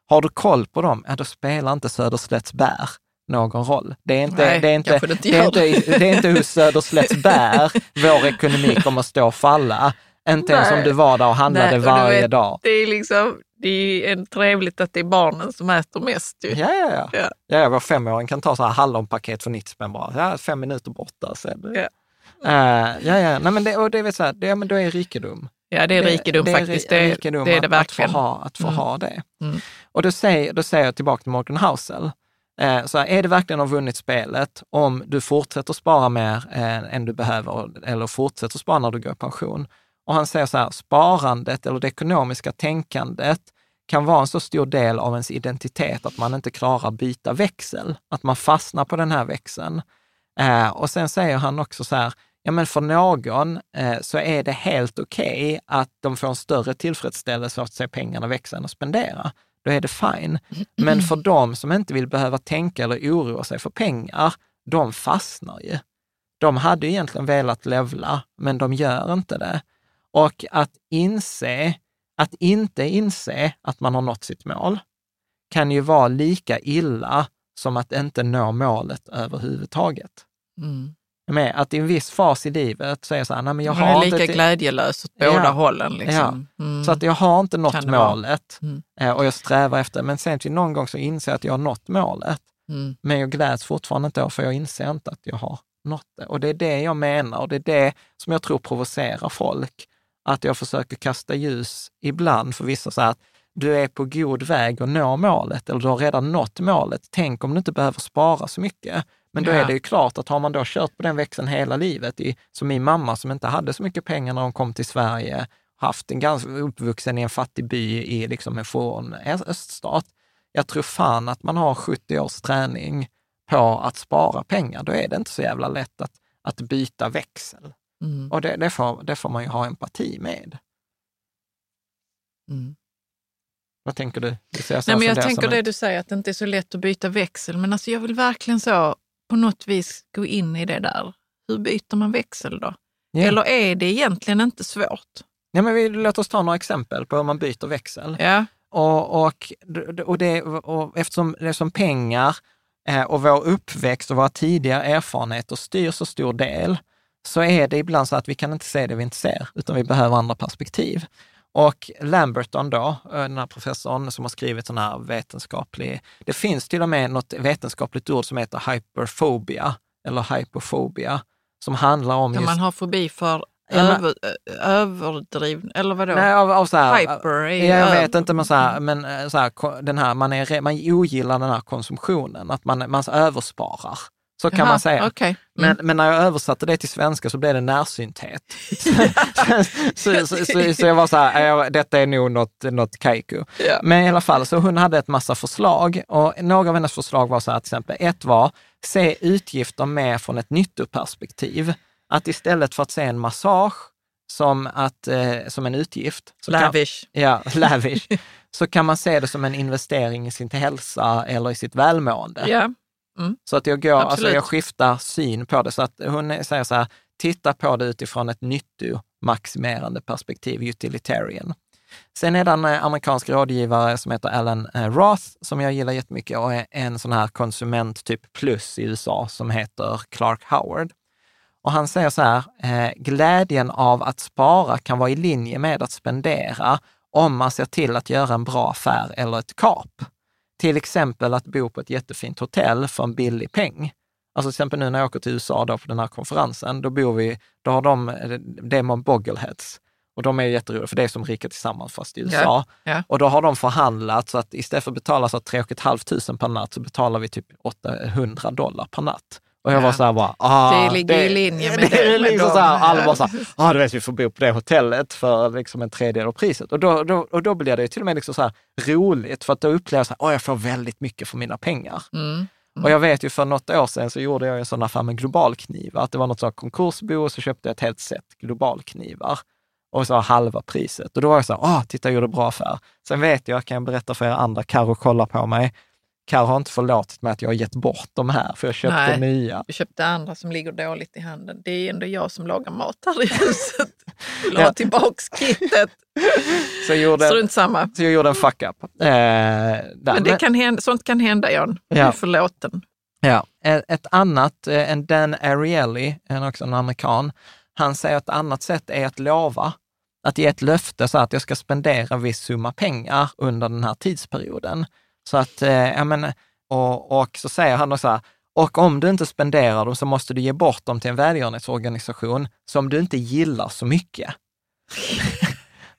har du koll på dem, ja då spelar inte Söderslätts bär någon roll. Det är inte, Nej, det är inte, kanske det inte det är gör inte, det är inte hos Söderslätts bär vår ekonomi kommer att stå och falla. Inte ens om Nej. du var där och handlade Nej, och varje vet, dag. det är liksom, det är en trevligt att det är barnen som äter mest. Ju. Ja, ja, ja. Ja. ja. vår femåring kan ta så här hallonpaket för 90 spänn bara. Ja, fem minuter borta. Är det. Ja. Eh, ja, ja. Nej, men det, och det är väl så här, det, ja, men då är rikedom. Ja, det är rikedom det faktiskt. Är, Det, rikedom det är det att, verkligen. Att få ha, att få Mm. ha det. Mm. Och då säger, då säger jag tillbaka till Morgan Housel. Eh, så här, är det verkligen att ha vunnit spelet om du fortsätter spara mer eh, än du behöver eller fortsätter spara när du går i pension? Och han säger så här, sparandet eller det ekonomiska tänkandet kan vara en så stor del av ens identitet att man inte klarar byta växel, att man fastnar på den här växeln. Eh, och sen säger han också så här, ja men för någon eh, så är det helt okej att de får en större tillfredsställelse av att se pengarna växa än att spendera. Då är det fine. Men för de som inte vill behöva tänka eller oroa sig för pengar, de fastnar ju. De hade ju egentligen velat levla, men de gör inte det. Och att inse, att inte inse att man har nått sitt mål kan ju vara lika illa som att inte nå målet överhuvudtaget. Mm. Med att i en viss fas i livet så är jag så här, nej men jag Man har är lika inte... glädjelös åt Ja. båda hållen. Liksom. Mm. Så att jag har inte nått målet Mm. eh, och jag strävar efter, men sen till någon gång så inser jag att jag har nått målet. Mm. Men jag gläds fortfarande inte då, för jag inser inte att jag har nått det. Och det är det jag menar och det är det som jag tror provocerar folk. Att jag försöker kasta ljus ibland för vissa så här, att du är på god väg att nå målet eller du har redan nått målet. Tänk om du inte behöver spara så mycket. Men då Ja. är det ju klart att har man då kört på den växeln hela livet, i, som min mamma som inte hade så mycket pengar när hon kom till Sverige, haft en ganska uppvuxen i en fattig by i liksom en från öststat. Jag tror fan att man har 70 års träning på att spara pengar. Då är det inte så jävla lätt att, att byta växel. Mm. Och det, det, får, det får man ju ha empati med. Mm. Vad tänker du? du Nej, men jag tänker det du säger, att det inte är så lätt att byta växel. Men alltså jag vill verkligen så på något vis gå in i det där. Hur byter man växel då? Ja. Eller är det egentligen inte svårt? Ja, men vi, låt oss ta några exempel på hur man byter växel. Ja, Och, och, och, det, och eftersom det är som pengar eh, och vår uppväxt och våra tidiga erfarenheter styr så stor del, så är det ibland så att vi kan inte se det vi inte ser, utan vi behöver andra perspektiv. Och Lamberton då, eh, den här professorn som har skrivit sån här vetenskaplig, det finns till och med något vetenskapligt ord som heter hyperphobia, eller hypofobia, som handlar om kan just... man ha fobi för över, överdriven, eller vadå? Nej, av, av så här, Hyper Jag vet inte, men, så här, men eh, så här, den här, man, är, man ogillar den här konsumtionen, att man, man översparar. Så kan Jaha, man säga. Men, Mm. men när jag översatte det till svenska så blev det närsynthet. så, så, så, så jag var så här, "Ja, detta är nog något, något kaiku. Ja. Men i alla fall, så hon hade ett massa förslag och några av hennes förslag var så här, till exempel, ett var, se utgifter mer från ett nyttoperspektiv. Att istället för att se en massage som, att, eh, som en utgift, så kan, Lavish. ja, lavish, så kan man se det som en investering i sin hälsa eller i sitt välmående. Ja. Så att jag, går, alltså jag skiftar syn på det. Så att hon säger så här, titta på det utifrån ett nyttomaximerande perspektiv, utilitarian. Sen är det en eh, amerikansk rådgivare som heter Alan eh, Roth, som jag gillar jättemycket och är en sån här konsument typ plus i USA som heter Clark Howard. Och han säger så här, eh, glädjen av att spara kan vara i linje med att spendera om man ser till att göra en bra affär eller ett kap. Till exempel att bo på ett jättefint hotell för en billig peng. Alltså till exempel nu när jag åker till USA då på den här konferensen, då bor vi, då har de, det är man Boggleheads. Och de är jätteroliga, för det är som Rika Tillsammans fast i USA. Ja, ja. Och då har de förhandlat så att istället för att betala så 3 500 per natt så betalar vi typ 800 dollar per natt. Och jag Ja. var så här bara, ah, Det ligger i linje med det. det, är liksom så här, alla bara så här, ah, du vet vi får bo på det hotellet för liksom en tredjedel av priset. Och då, då, och då blir det ju till och med liksom så här roligt, för att då upplever jag så här, oh, jag får väldigt mycket för mina pengar. Mm. Och jag vet ju för något år sedan så gjorde jag en sån affär med globalknivar, att det var något sånt konkursbo och så köpte jag ett helt set globalknivar och så halva priset. Och då var jag så här, ah, titta jag gjorde bra affär. Sen vet jag, kan jag berätta för er andra, Karo kollar på mig, Karo har inte förlåtit mig att jag har gett bort de här, för jag köpte Nej. nya. Du köpte andra som ligger dåligt i handen. Det är ändå jag som lagar mat här i huset. Vill ha tillbaks kittet. Så jag gjorde, Strunt samma. så jag gjorde en fuck up. Eh. Men det kan hända, sånt kan hända. Du Ja. är förlåten. Ja, ett ett annat, eh, en Dan Ariely, en också en amerikan, han säger att ett annat sätt är att lova. Att ge ett löfte så att jag ska spendera en viss summa pengar under den här tidsperioden. Så att, eh, ja men, och, och så säger han också, här, och om du inte spenderar dem så måste du ge bort dem till en välgörenhetsorganisation som du inte gillar så mycket.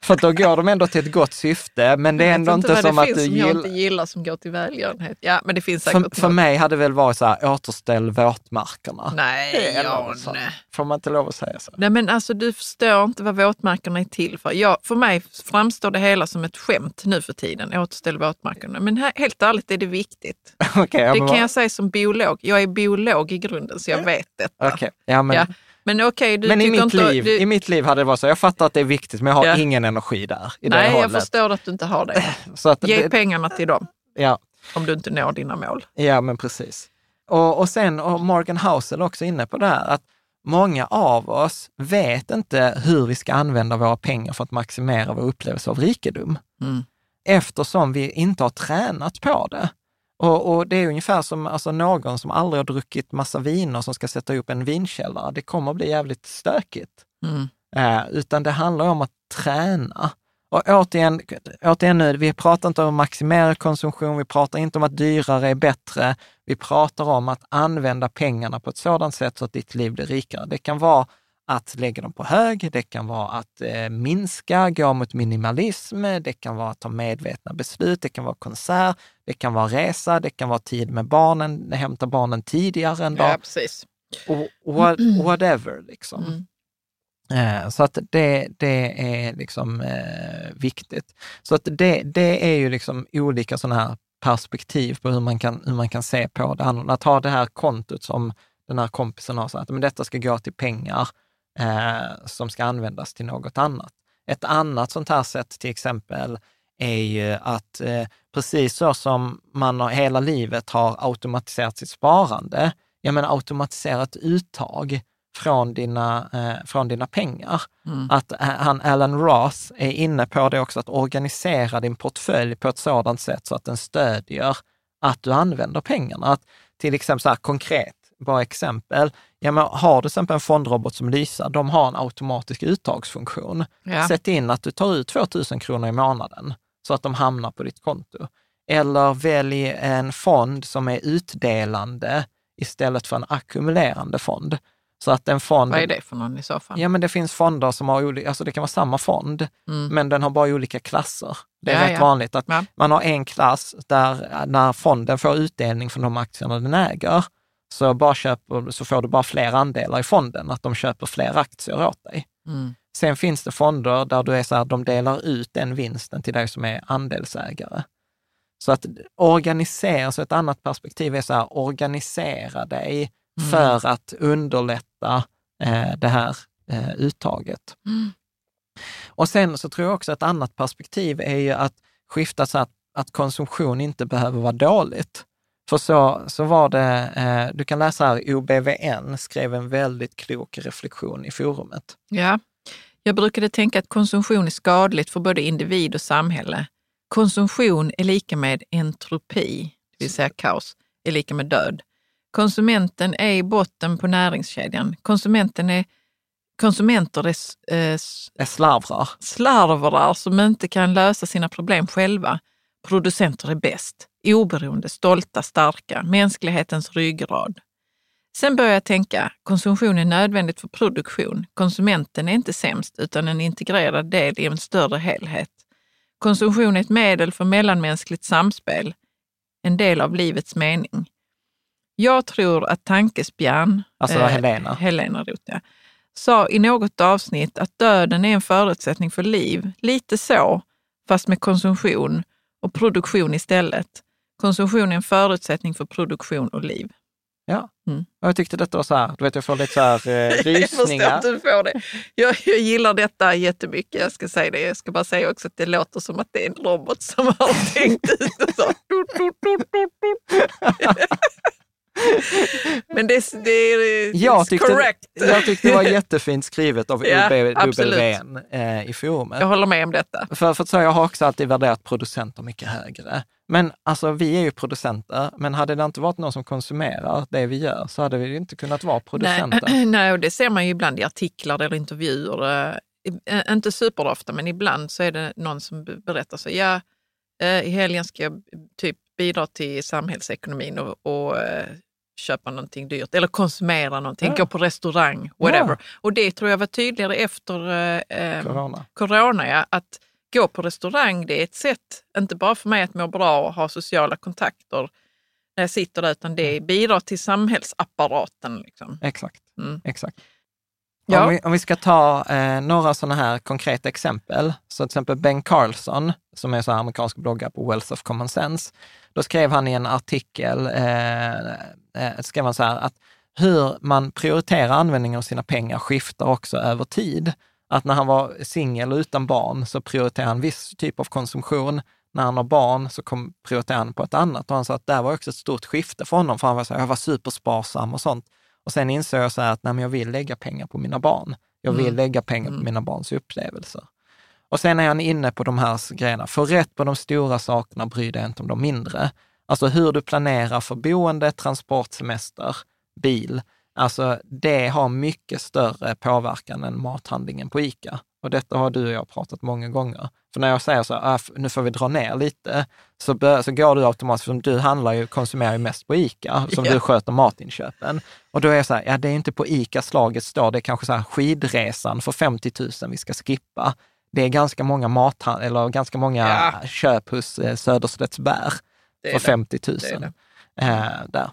För då går de ändå till ett gott syfte, men det är ändå inte vad som det att finns du som jag gillar... inte gillar som går till välgörenhet. Ja, men det finns säkert För, för mig hade det väl varit så här, återställ våtmarkerna. Nej, så. Får man inte lov att säga så? Nej, men alltså, du förstår inte vad våtmarkerna är till för. Jag, för mig framstår det hela som ett skämt nu för tiden, återställ våtmarkerna. Men här, helt ärligt är det viktigt. Ja, det kan vad- jag säga som biolog. Jag är biolog i grunden, så jag vet detta. Okej, ja, men, Ja. Men okej, du men i, mitt inte... liv, du, i mitt liv hade det varit så, jag fattar att det är viktigt, men jag har Ja. ingen energi där. I det nej, jag hållet. förstår att du inte har det. Så att Ge det, pengarna till dem ja, om du inte når dina mål. ja, men precis. Och, och sen, och Morgan Housel också inne på det här, att många av oss vet inte hur vi ska använda våra pengar för att maximera vår upplevelse av rikedom. Mm. Eftersom vi inte har tränat på det. Och, och det är ungefär som alltså, någon som aldrig har druckit massa viner som ska sätta upp en vinkällare. Det kommer att bli jävligt stökigt. Mm. Eh, utan det handlar om att träna. Och återigen, återigen nu, vi pratar inte om maximerad konsumtion, vi pratar inte om att dyrare är bättre. Vi pratar om att använda pengarna på ett sådant sätt så att ditt liv blir rikare. Det kan vara att lägga dem på hög, det kan vara att eh, minska, gå mot minimalism, det kan vara att ta medvetna beslut, det kan vara konsert, det kan vara resa, det kan vara tid med barnen, hämta barnen tidigare en dag. Ja, precis. Och, what, whatever liksom. Mm. Eh, Så att det, det är liksom eh, viktigt. Så att det, det är ju liksom olika sådana här perspektiv på hur man kan, hur man kan se på det. annorlunda. Att ha det här kontot som den här kompisen har, så att men detta ska gå till pengar eh, som ska användas till något annat. Ett annat sånt här sätt till exempel är ju att eh, precis så som man har, hela livet har automatiserat sitt sparande, jag menar automatiserat uttag från dina, eh, från dina pengar. Att eh, han, Alan Ross är inne på det också, att organisera din portfölj på ett sådant sätt så att den stödjer att du använder pengarna. Att till exempel så här konkret, bara exempel, ja, men har du till exempel en fondrobot som Lysa, de har en automatisk uttagsfunktion. Ja. Sätt in att du tar ut 2 000 kronor i månaden så att de hamnar på ditt konto. Eller välj en fond som är utdelande istället för en ackumulerande fond. Så att en fond... Vad är det för någon i så fall? Ja, men det finns fonder som har olika, alltså det kan vara samma fond, men den har bara olika klasser. Det är Mm. Ja, rätt ja. vanligt att Ja. man har en klass där när fonden får utdelning från de aktierna den äger, så, bara köper, så får du bara fler andelar i fonden, att de köper fler aktier åt dig. Mm. Sen finns det fonder där du är så här, de delar ut den vinsten till dig som är andelsägare. Så att organisera, så ett annat perspektiv är så här, organisera dig för att underlätta eh, det här eh, uttaget. Och sen så tror jag också ett annat perspektiv är ju att skifta så att, att konsumtion inte behöver vara dåligt. För så, så var det, eh, du kan läsa här, OBVN skrev en väldigt klok reflektion i forumet. Ja, jag brukade tänka att konsumtion är skadligt för både individ och samhälle. Konsumtion är lika med entropi, det vill säga kaos, är lika med död. Konsumenten är i botten på näringskedjan. Konsumenten är, konsumenter är eh, Det slarvrar. slarvrar som inte kan lösa sina problem själva. Producenter är bäst. Oberoende, stolta, starka. Mänsklighetens ryggrad. Sen börjar jag tänka, konsumtion är nödvändigt för produktion. Konsumenten är inte sämst, utan en integrerad del i en större helhet. Konsumtion är ett medel för mellanmänskligt samspel, en del av livets mening. Jag tror att tankesbjärn, Alltså Helena. Helena Roth, ja, sa i något avsnitt att döden är en förutsättning för liv. Lite så, fast med konsumtion och produktion istället. Konsumtion är en förutsättning för produktion och liv. Ja. Mm. Och jag tyckte detta var så här, du vet jag får lite så här eh, Jag förstår rysningar. att du får det. Jag, jag gillar detta jättemycket. Jag ska säga det. Jag ska bara säga också att det låter som att det är en robot som har tänkt ut det. Men det, det är Jag it's tyckte, correct. jag tyckte det var jättefint skrivet av Ja, OBWN eh, i forumet. Jag håller med om detta. För, för så, jag har också alltid värderat producenter mycket högre. Men alltså, vi är ju producenter, men hade det inte varit någon som konsumerar det vi gör så hade vi ju inte kunnat vara producenter. Nej, nej, och det ser man ju ibland i artiklar eller intervjuer. Eh, Inte superofta, men ibland så är det någon som be- berättar så. Ja, eh, i helgen ska jag typ bidra till samhällsekonomin och, och eh, köpa någonting dyrt eller konsumera någonting, Ja. gå på restaurang, whatever. Ja. Och det tror jag var tydligare efter eh, eh, Corona. corona, ja, att gå på restaurang det är ett sätt, inte bara för mig att må bra och ha sociala kontakter när jag sitter där, utan det bidrar till samhällsapparaten. Liksom. Exakt. Mm. Exakt. Ja. Om, vi, om vi ska ta eh, några sådana här konkreta exempel, så till exempel Ben Carlson, som är så amerikansk bloggare på Wealth of Common Sense, då skrev han i en artikel, eh, eh, skrev han så här att hur man prioriterar användningen av sina pengar skiftar också över tid. Att när han var singel utan barn så prioriterade han viss typ av konsumtion. När han har barn så kom, prioriterar han på ett annat. Och han sa att det var också ett stort skifte för honom, för han var så här, jag var supersparsam och sånt. Och sen insåg jag så att nej, jag vill lägga pengar på mina barn. Jag vill lägga pengar på mina barns upplevelser. Och sen är han inne på de här grejerna. Få rätt på de stora sakerna, bry dig inte om de mindre. Alltså hur du planerar för boende, transport, semester, bil. Alltså det har mycket större påverkan än mathandlingen på ICA. Och detta har du och jag pratat många gånger. För när jag säger så här, "Ah, nu får vi dra ner lite, så, bör, så går du automatiskt, för du handlar ju, konsumerar ju mest på ICA, som Ja. du sköter matinköpen. Och då är jag så här, ja det är inte på ICAs laget står, det är kanske så här skidresan för 50 000 vi ska skippa. Det är ganska många mathan- eller ganska många Ja. köp hos eh, Söderslättsbär Det är för det. 50 000. Det det. Eh, där.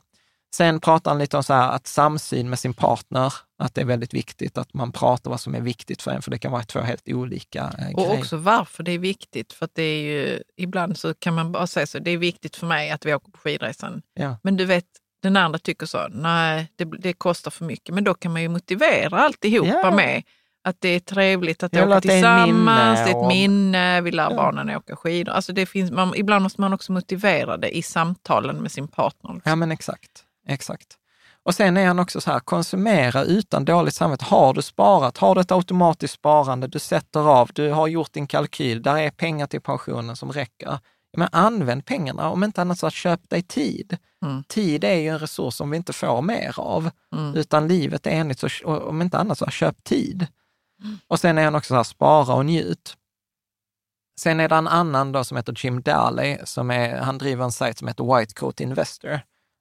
Sen pratar han lite om så här att samsyn med sin partner, att det är väldigt viktigt att man pratar vad som är viktigt för en, för det kan vara två helt olika eh, Och grejer. också varför det är viktigt. För att det är ju, ibland så kan man bara säga så, det är viktigt för mig att vi åker på skidresan. Ja. Men du vet, den andra tycker så, nej, det, det kostar för mycket. Men då kan man ju motivera alltihopa Ja. med att det är trevligt att Eller åka att det är tillsammans, minne det är ett och- minne, vi lär Ja. barnen åka skidor. Alltså det finns, man, ibland måste man också motivera det i samtalen med sin partner. Ja, men exakt. Exakt. Och sen är han också så här, konsumera utan dåligt samvete. Har du sparat, har du ett automatiskt sparande, du sätter av, du har gjort din kalkyl, där är pengar till pensionen som räcker. Men använd pengarna, om inte annat så köp dig tid. Mm. Tid är ju en resurs som vi inte får mer av, Mm. utan livet är enligt, så om inte annat så köp tid. Och sen är han också så här, spara och njut. Sen är det en annan då som heter Jim Daly, som är, han driver en sajt som heter White Coat Investor,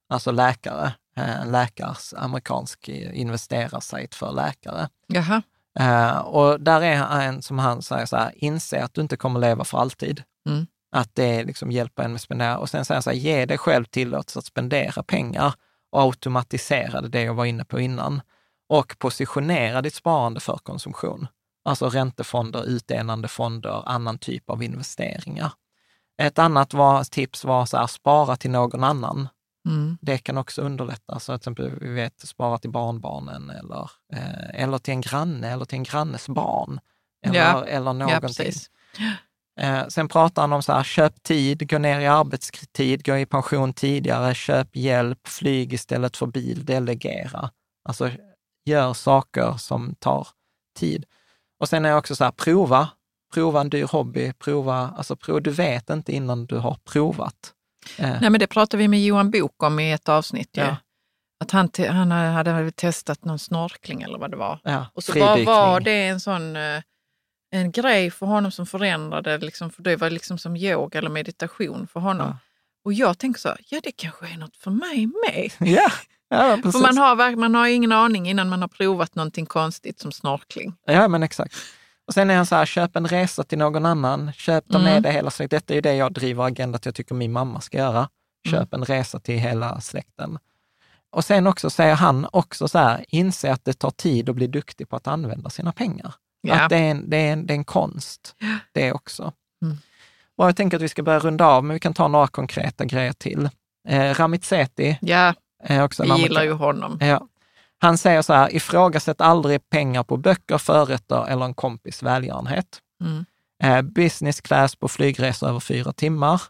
alltså läkare, eh, en läkars amerikansk eh, investerarsajt för läkare. Jaha, Eh, och där är en som han säger så här, inse att du inte kommer leva för alltid. Mm. Att det liksom hjälper en med spendera. Och sen säger han så här, ge dig själv tillåtelse att spendera pengar och automatisera det, det jag var inne på innan. Och positionera ditt sparande för konsumtion. Alltså räntefonder, utdelande fonder, annan typ av investeringar. Ett annat var, tips var så här, spara till någon annan. Mm. Det kan också underlätta. Så till exempel, vi vet, spara till barnbarnen eller, eh, eller till en granne eller till en grannes barn. Eller, Ja. eller ja någonting. precis. Eh, sen pratar han om så här, köp tid, gå ner i arbetstid, gå i pension tidigare, köp hjälp, flyg istället för bil, delegera. Alltså gör saker som tar tid. Och sen är det också så här, prova, prova en dyr hobby, prova, alltså prova, du vet inte innan du har provat. Nej, men det pratade vi med Johan Bok om i ett avsnitt. Ja. Att han, han hade testat någon snorkling eller vad det var. ja, Och så bara var det en sån eh, en grej för honom som förändrade, liksom, för det var liksom som yoga eller meditation för honom. Ja. Och jag tänker så, ja det kanske är något för mig med. Ja, ja precis. För man har, man har ingen aning innan man har provat någonting konstigt som snorkling. Ja, men exakt. Och sen är han så här, köp en resa till någon annan, köp dem Mm. med dig hela släkten. Detta är ju det jag driver agenda att jag tycker min mamma ska göra. Köp Mm. en resa till hela släkten. Och sen också säger han också så här, inse att det tar tid att bli duktig på att använda sina pengar. Ja. Att det är, en, det, är en, det är en konst, det också. Mm. Och jag tänker att vi ska börja runda av, men vi kan ta några konkreta grejer till. Eh, Ramit Sethi Ja, är också vi gillar ju honom. Ja. Han säger så här, ifrågasätt aldrig pengar på böcker, förrätter eller en kompis välgörenhet. Mm. Eh, business class på flygresor över fyra timmar.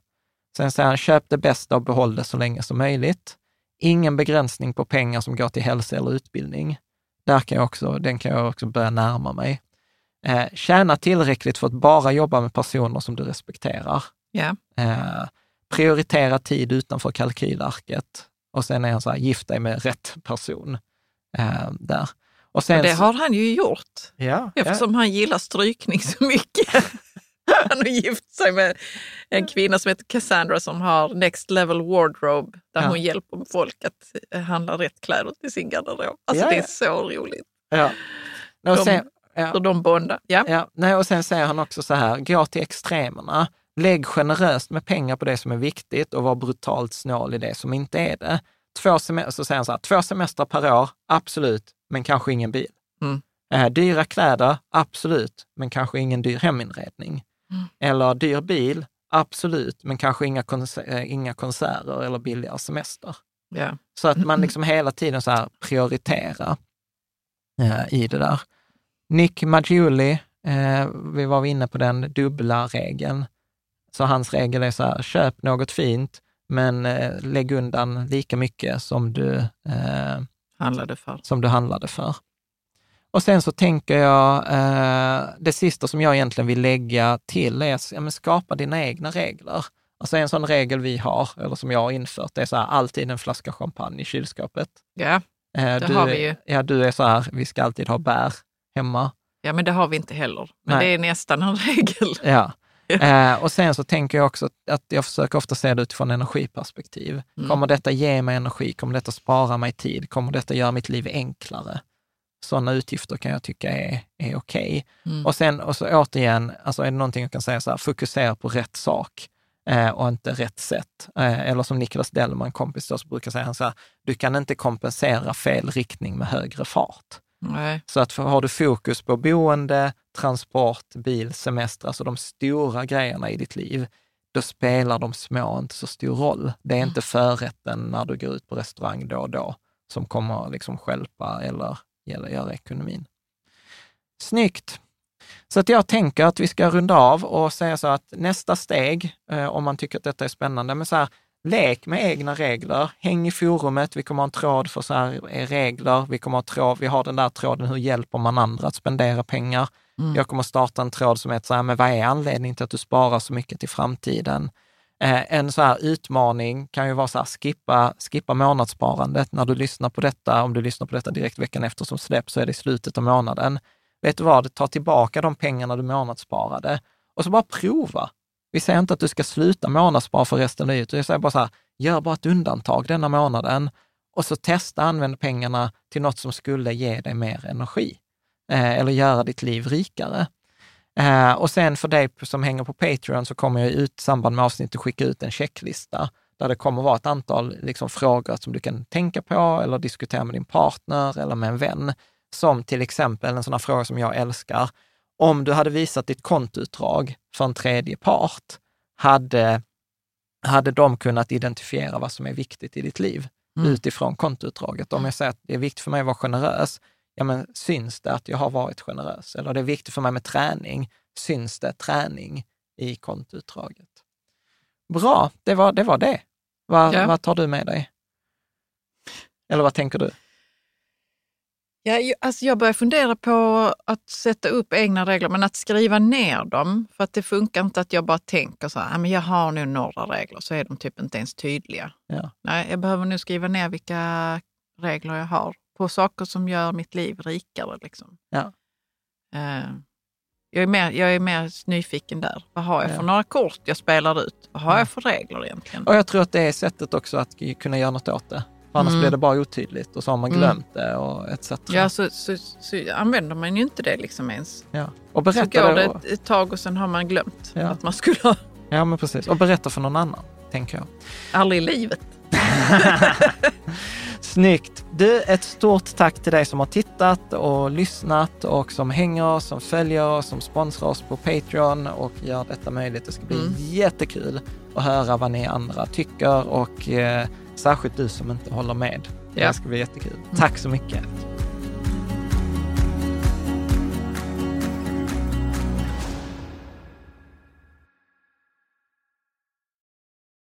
Sen säger han, köp det bästa och behåll det så länge som möjligt. Ingen begränsning på pengar som går till hälsa eller utbildning. Där kan jag också, den kan jag också börja närma mig. Eh, tjäna tillräckligt för att bara jobba med personer som du respekterar. Ja. Eh, prioritera tid utanför kalkylarket. Och sen är han så här, gift dig med rätt person. Eh, där. Och sen, Och det har han ju gjort. ja, ja, Eftersom han gillar strykning så mycket. Han har gift sig med en kvinna som heter Cassandra som har Next Level Wardrobe där Ja. hon hjälper folk att eh, handla rätt kläder till sin garderob. Alltså Ja, det är ja. så roligt. ja. Och De- sen, ja. De bondar. Ja. Ja, nej, och sen säger han också så här, gå till extremerna. Lägg generöst med pengar på det som är viktigt och var brutalt snål i det som inte är det. Två, sem- så säger han så här, två semestrar per år, absolut, men kanske ingen bil. Mm. Eh, dyra kläder, absolut, men kanske ingen dyr heminredning. Mm. Eller dyr bil, absolut, men kanske inga, konser- eh, inga konserter eller billigare semester. Ja. Så att man liksom hela tiden så här prioriterar eh, i det där. Nick Maggiuli, eh, vi var inne på den dubbla regeln. Så hans regel är så här, köp något fint, men eh, lägg undan lika mycket som du, eh, Handlade för. som du handlade för. Och sen så tänker jag, eh, det sista som jag egentligen vill lägga till är att ja, skapa dina egna regler. Alltså en sån regel vi har, eller som jag har infört, det är så här, alltid en flaska champagne i kylskåpet. Ja. Eh, Det du, har vi ju. Ja, du är så här, vi ska alltid ha bär hemma. Ja, men det har vi inte heller. Men Nej. det är nästan en regel. Ja. Eh, och sen så tänker jag också att jag försöker ofta se det utifrån energiperspektiv. Mm. Kommer detta ge mig energi? Kommer detta spara mig tid? Kommer detta göra mitt liv enklare? Sådana utgifter kan jag tycka är, är okej. Mm. Och sen och så återigen, alltså är det någonting jag kan säga så här, fokusera på rätt sak eh, och inte rätt sätt. Eh, eller som Niklas Dellman, kompis till oss, brukar säga, han så här, du kan inte kompensera fel riktning med högre fart. Nej. Så att för, har du fokus på boende, transport, bil, semester, alltså de stora grejerna i ditt liv, då spelar de små inte så stor roll. Det är inte förrätten när du går ut på restaurang då och då som kommer liksom stjälpa eller, eller göra ekonomin. Snyggt! Så att jag tänker att vi ska runda av och säga så att nästa steg, eh, om man tycker att detta är spännande, men så här, lek med egna regler. Häng i forumet. Vi kommer ha en tråd för så här eh, regler. Vi kommer ha tråd, vi har den där tråden, hur hjälper man andra att spendera pengar? Mm. Jag kommer starta en tråd som heter så här, men vad är anledningen till att du sparar så mycket till framtiden? Eh, en så här utmaning kan ju vara så här, skippa, skippa månadssparandet när du lyssnar på detta. Om du lyssnar på detta direkt veckan efter som släpps så är det i slutet av månaden. Vet du vad, ta tillbaka de pengarna du månadssparade och så bara prova. Vi säger inte att du ska sluta månadsspara för resten av livet, jag säger bara så här, gör bara ett undantag denna månaden och så testa använda pengarna till något som skulle ge dig mer energi eh, eller göra ditt liv rikare. Eh, och sen för dig som hänger på Patreon så kommer jag ut i samband med avsnittet skicka ut en checklista där det kommer vara ett antal liksom, frågor som du kan tänka på eller diskutera med din partner eller med en vän. Som till exempel en sån här fråga som jag älskar. Om du hade visat ditt kontoutdrag för en tredje part, hade, hade de kunnat identifiera vad som är viktigt i ditt liv Mm. utifrån kontoutdraget? Om jag säger att det är viktigt för mig att vara generös, ja men syns det att jag har varit generös? Eller det är viktigt för mig med träning, syns det träning i kontoutdraget? Bra, det var det. Var det. Vad, Ja. vad tar du med dig? Eller vad tänker du? Ja, alltså jag börjar fundera på att sätta upp egna regler, men att skriva ner dem. För att det funkar inte att jag bara tänker så här, "Ah, men jag har nu några regler, så är de typ inte ens tydliga. Ja. Nej, jag behöver nu skriva ner vilka regler jag har på saker som gör mitt liv rikare. Liksom. Ja. Eh, jag, är mer, jag är mer nyfiken där. Vad har jag Ja. för några kort jag spelar ut? Vad har Ja. jag för regler egentligen? Och jag tror att det är sättet också att kunna göra något åt det. Annars Mm. blir det bara otydligt och så har man Mm. glömt det och etc. Ja, så, så, så använder man ju inte det liksom ens. Ja. Och Så berätta går det. ett, ett tag och sen har man glömt Ja. att man skulle ha Ja, men precis. Och berätta för någon annan, tänker jag. aldrig i livet. Snyggt! Du, ett stort tack till dig som har tittat och lyssnat och som hänger oss, som följer oss, som sponsrar oss på Patreon och gör detta möjligt. Det ska bli Mm. jättekul att höra vad ni andra tycker och eh, särskilt du som inte håller med. Ja. Det ska bli jättekul. Tack så mycket!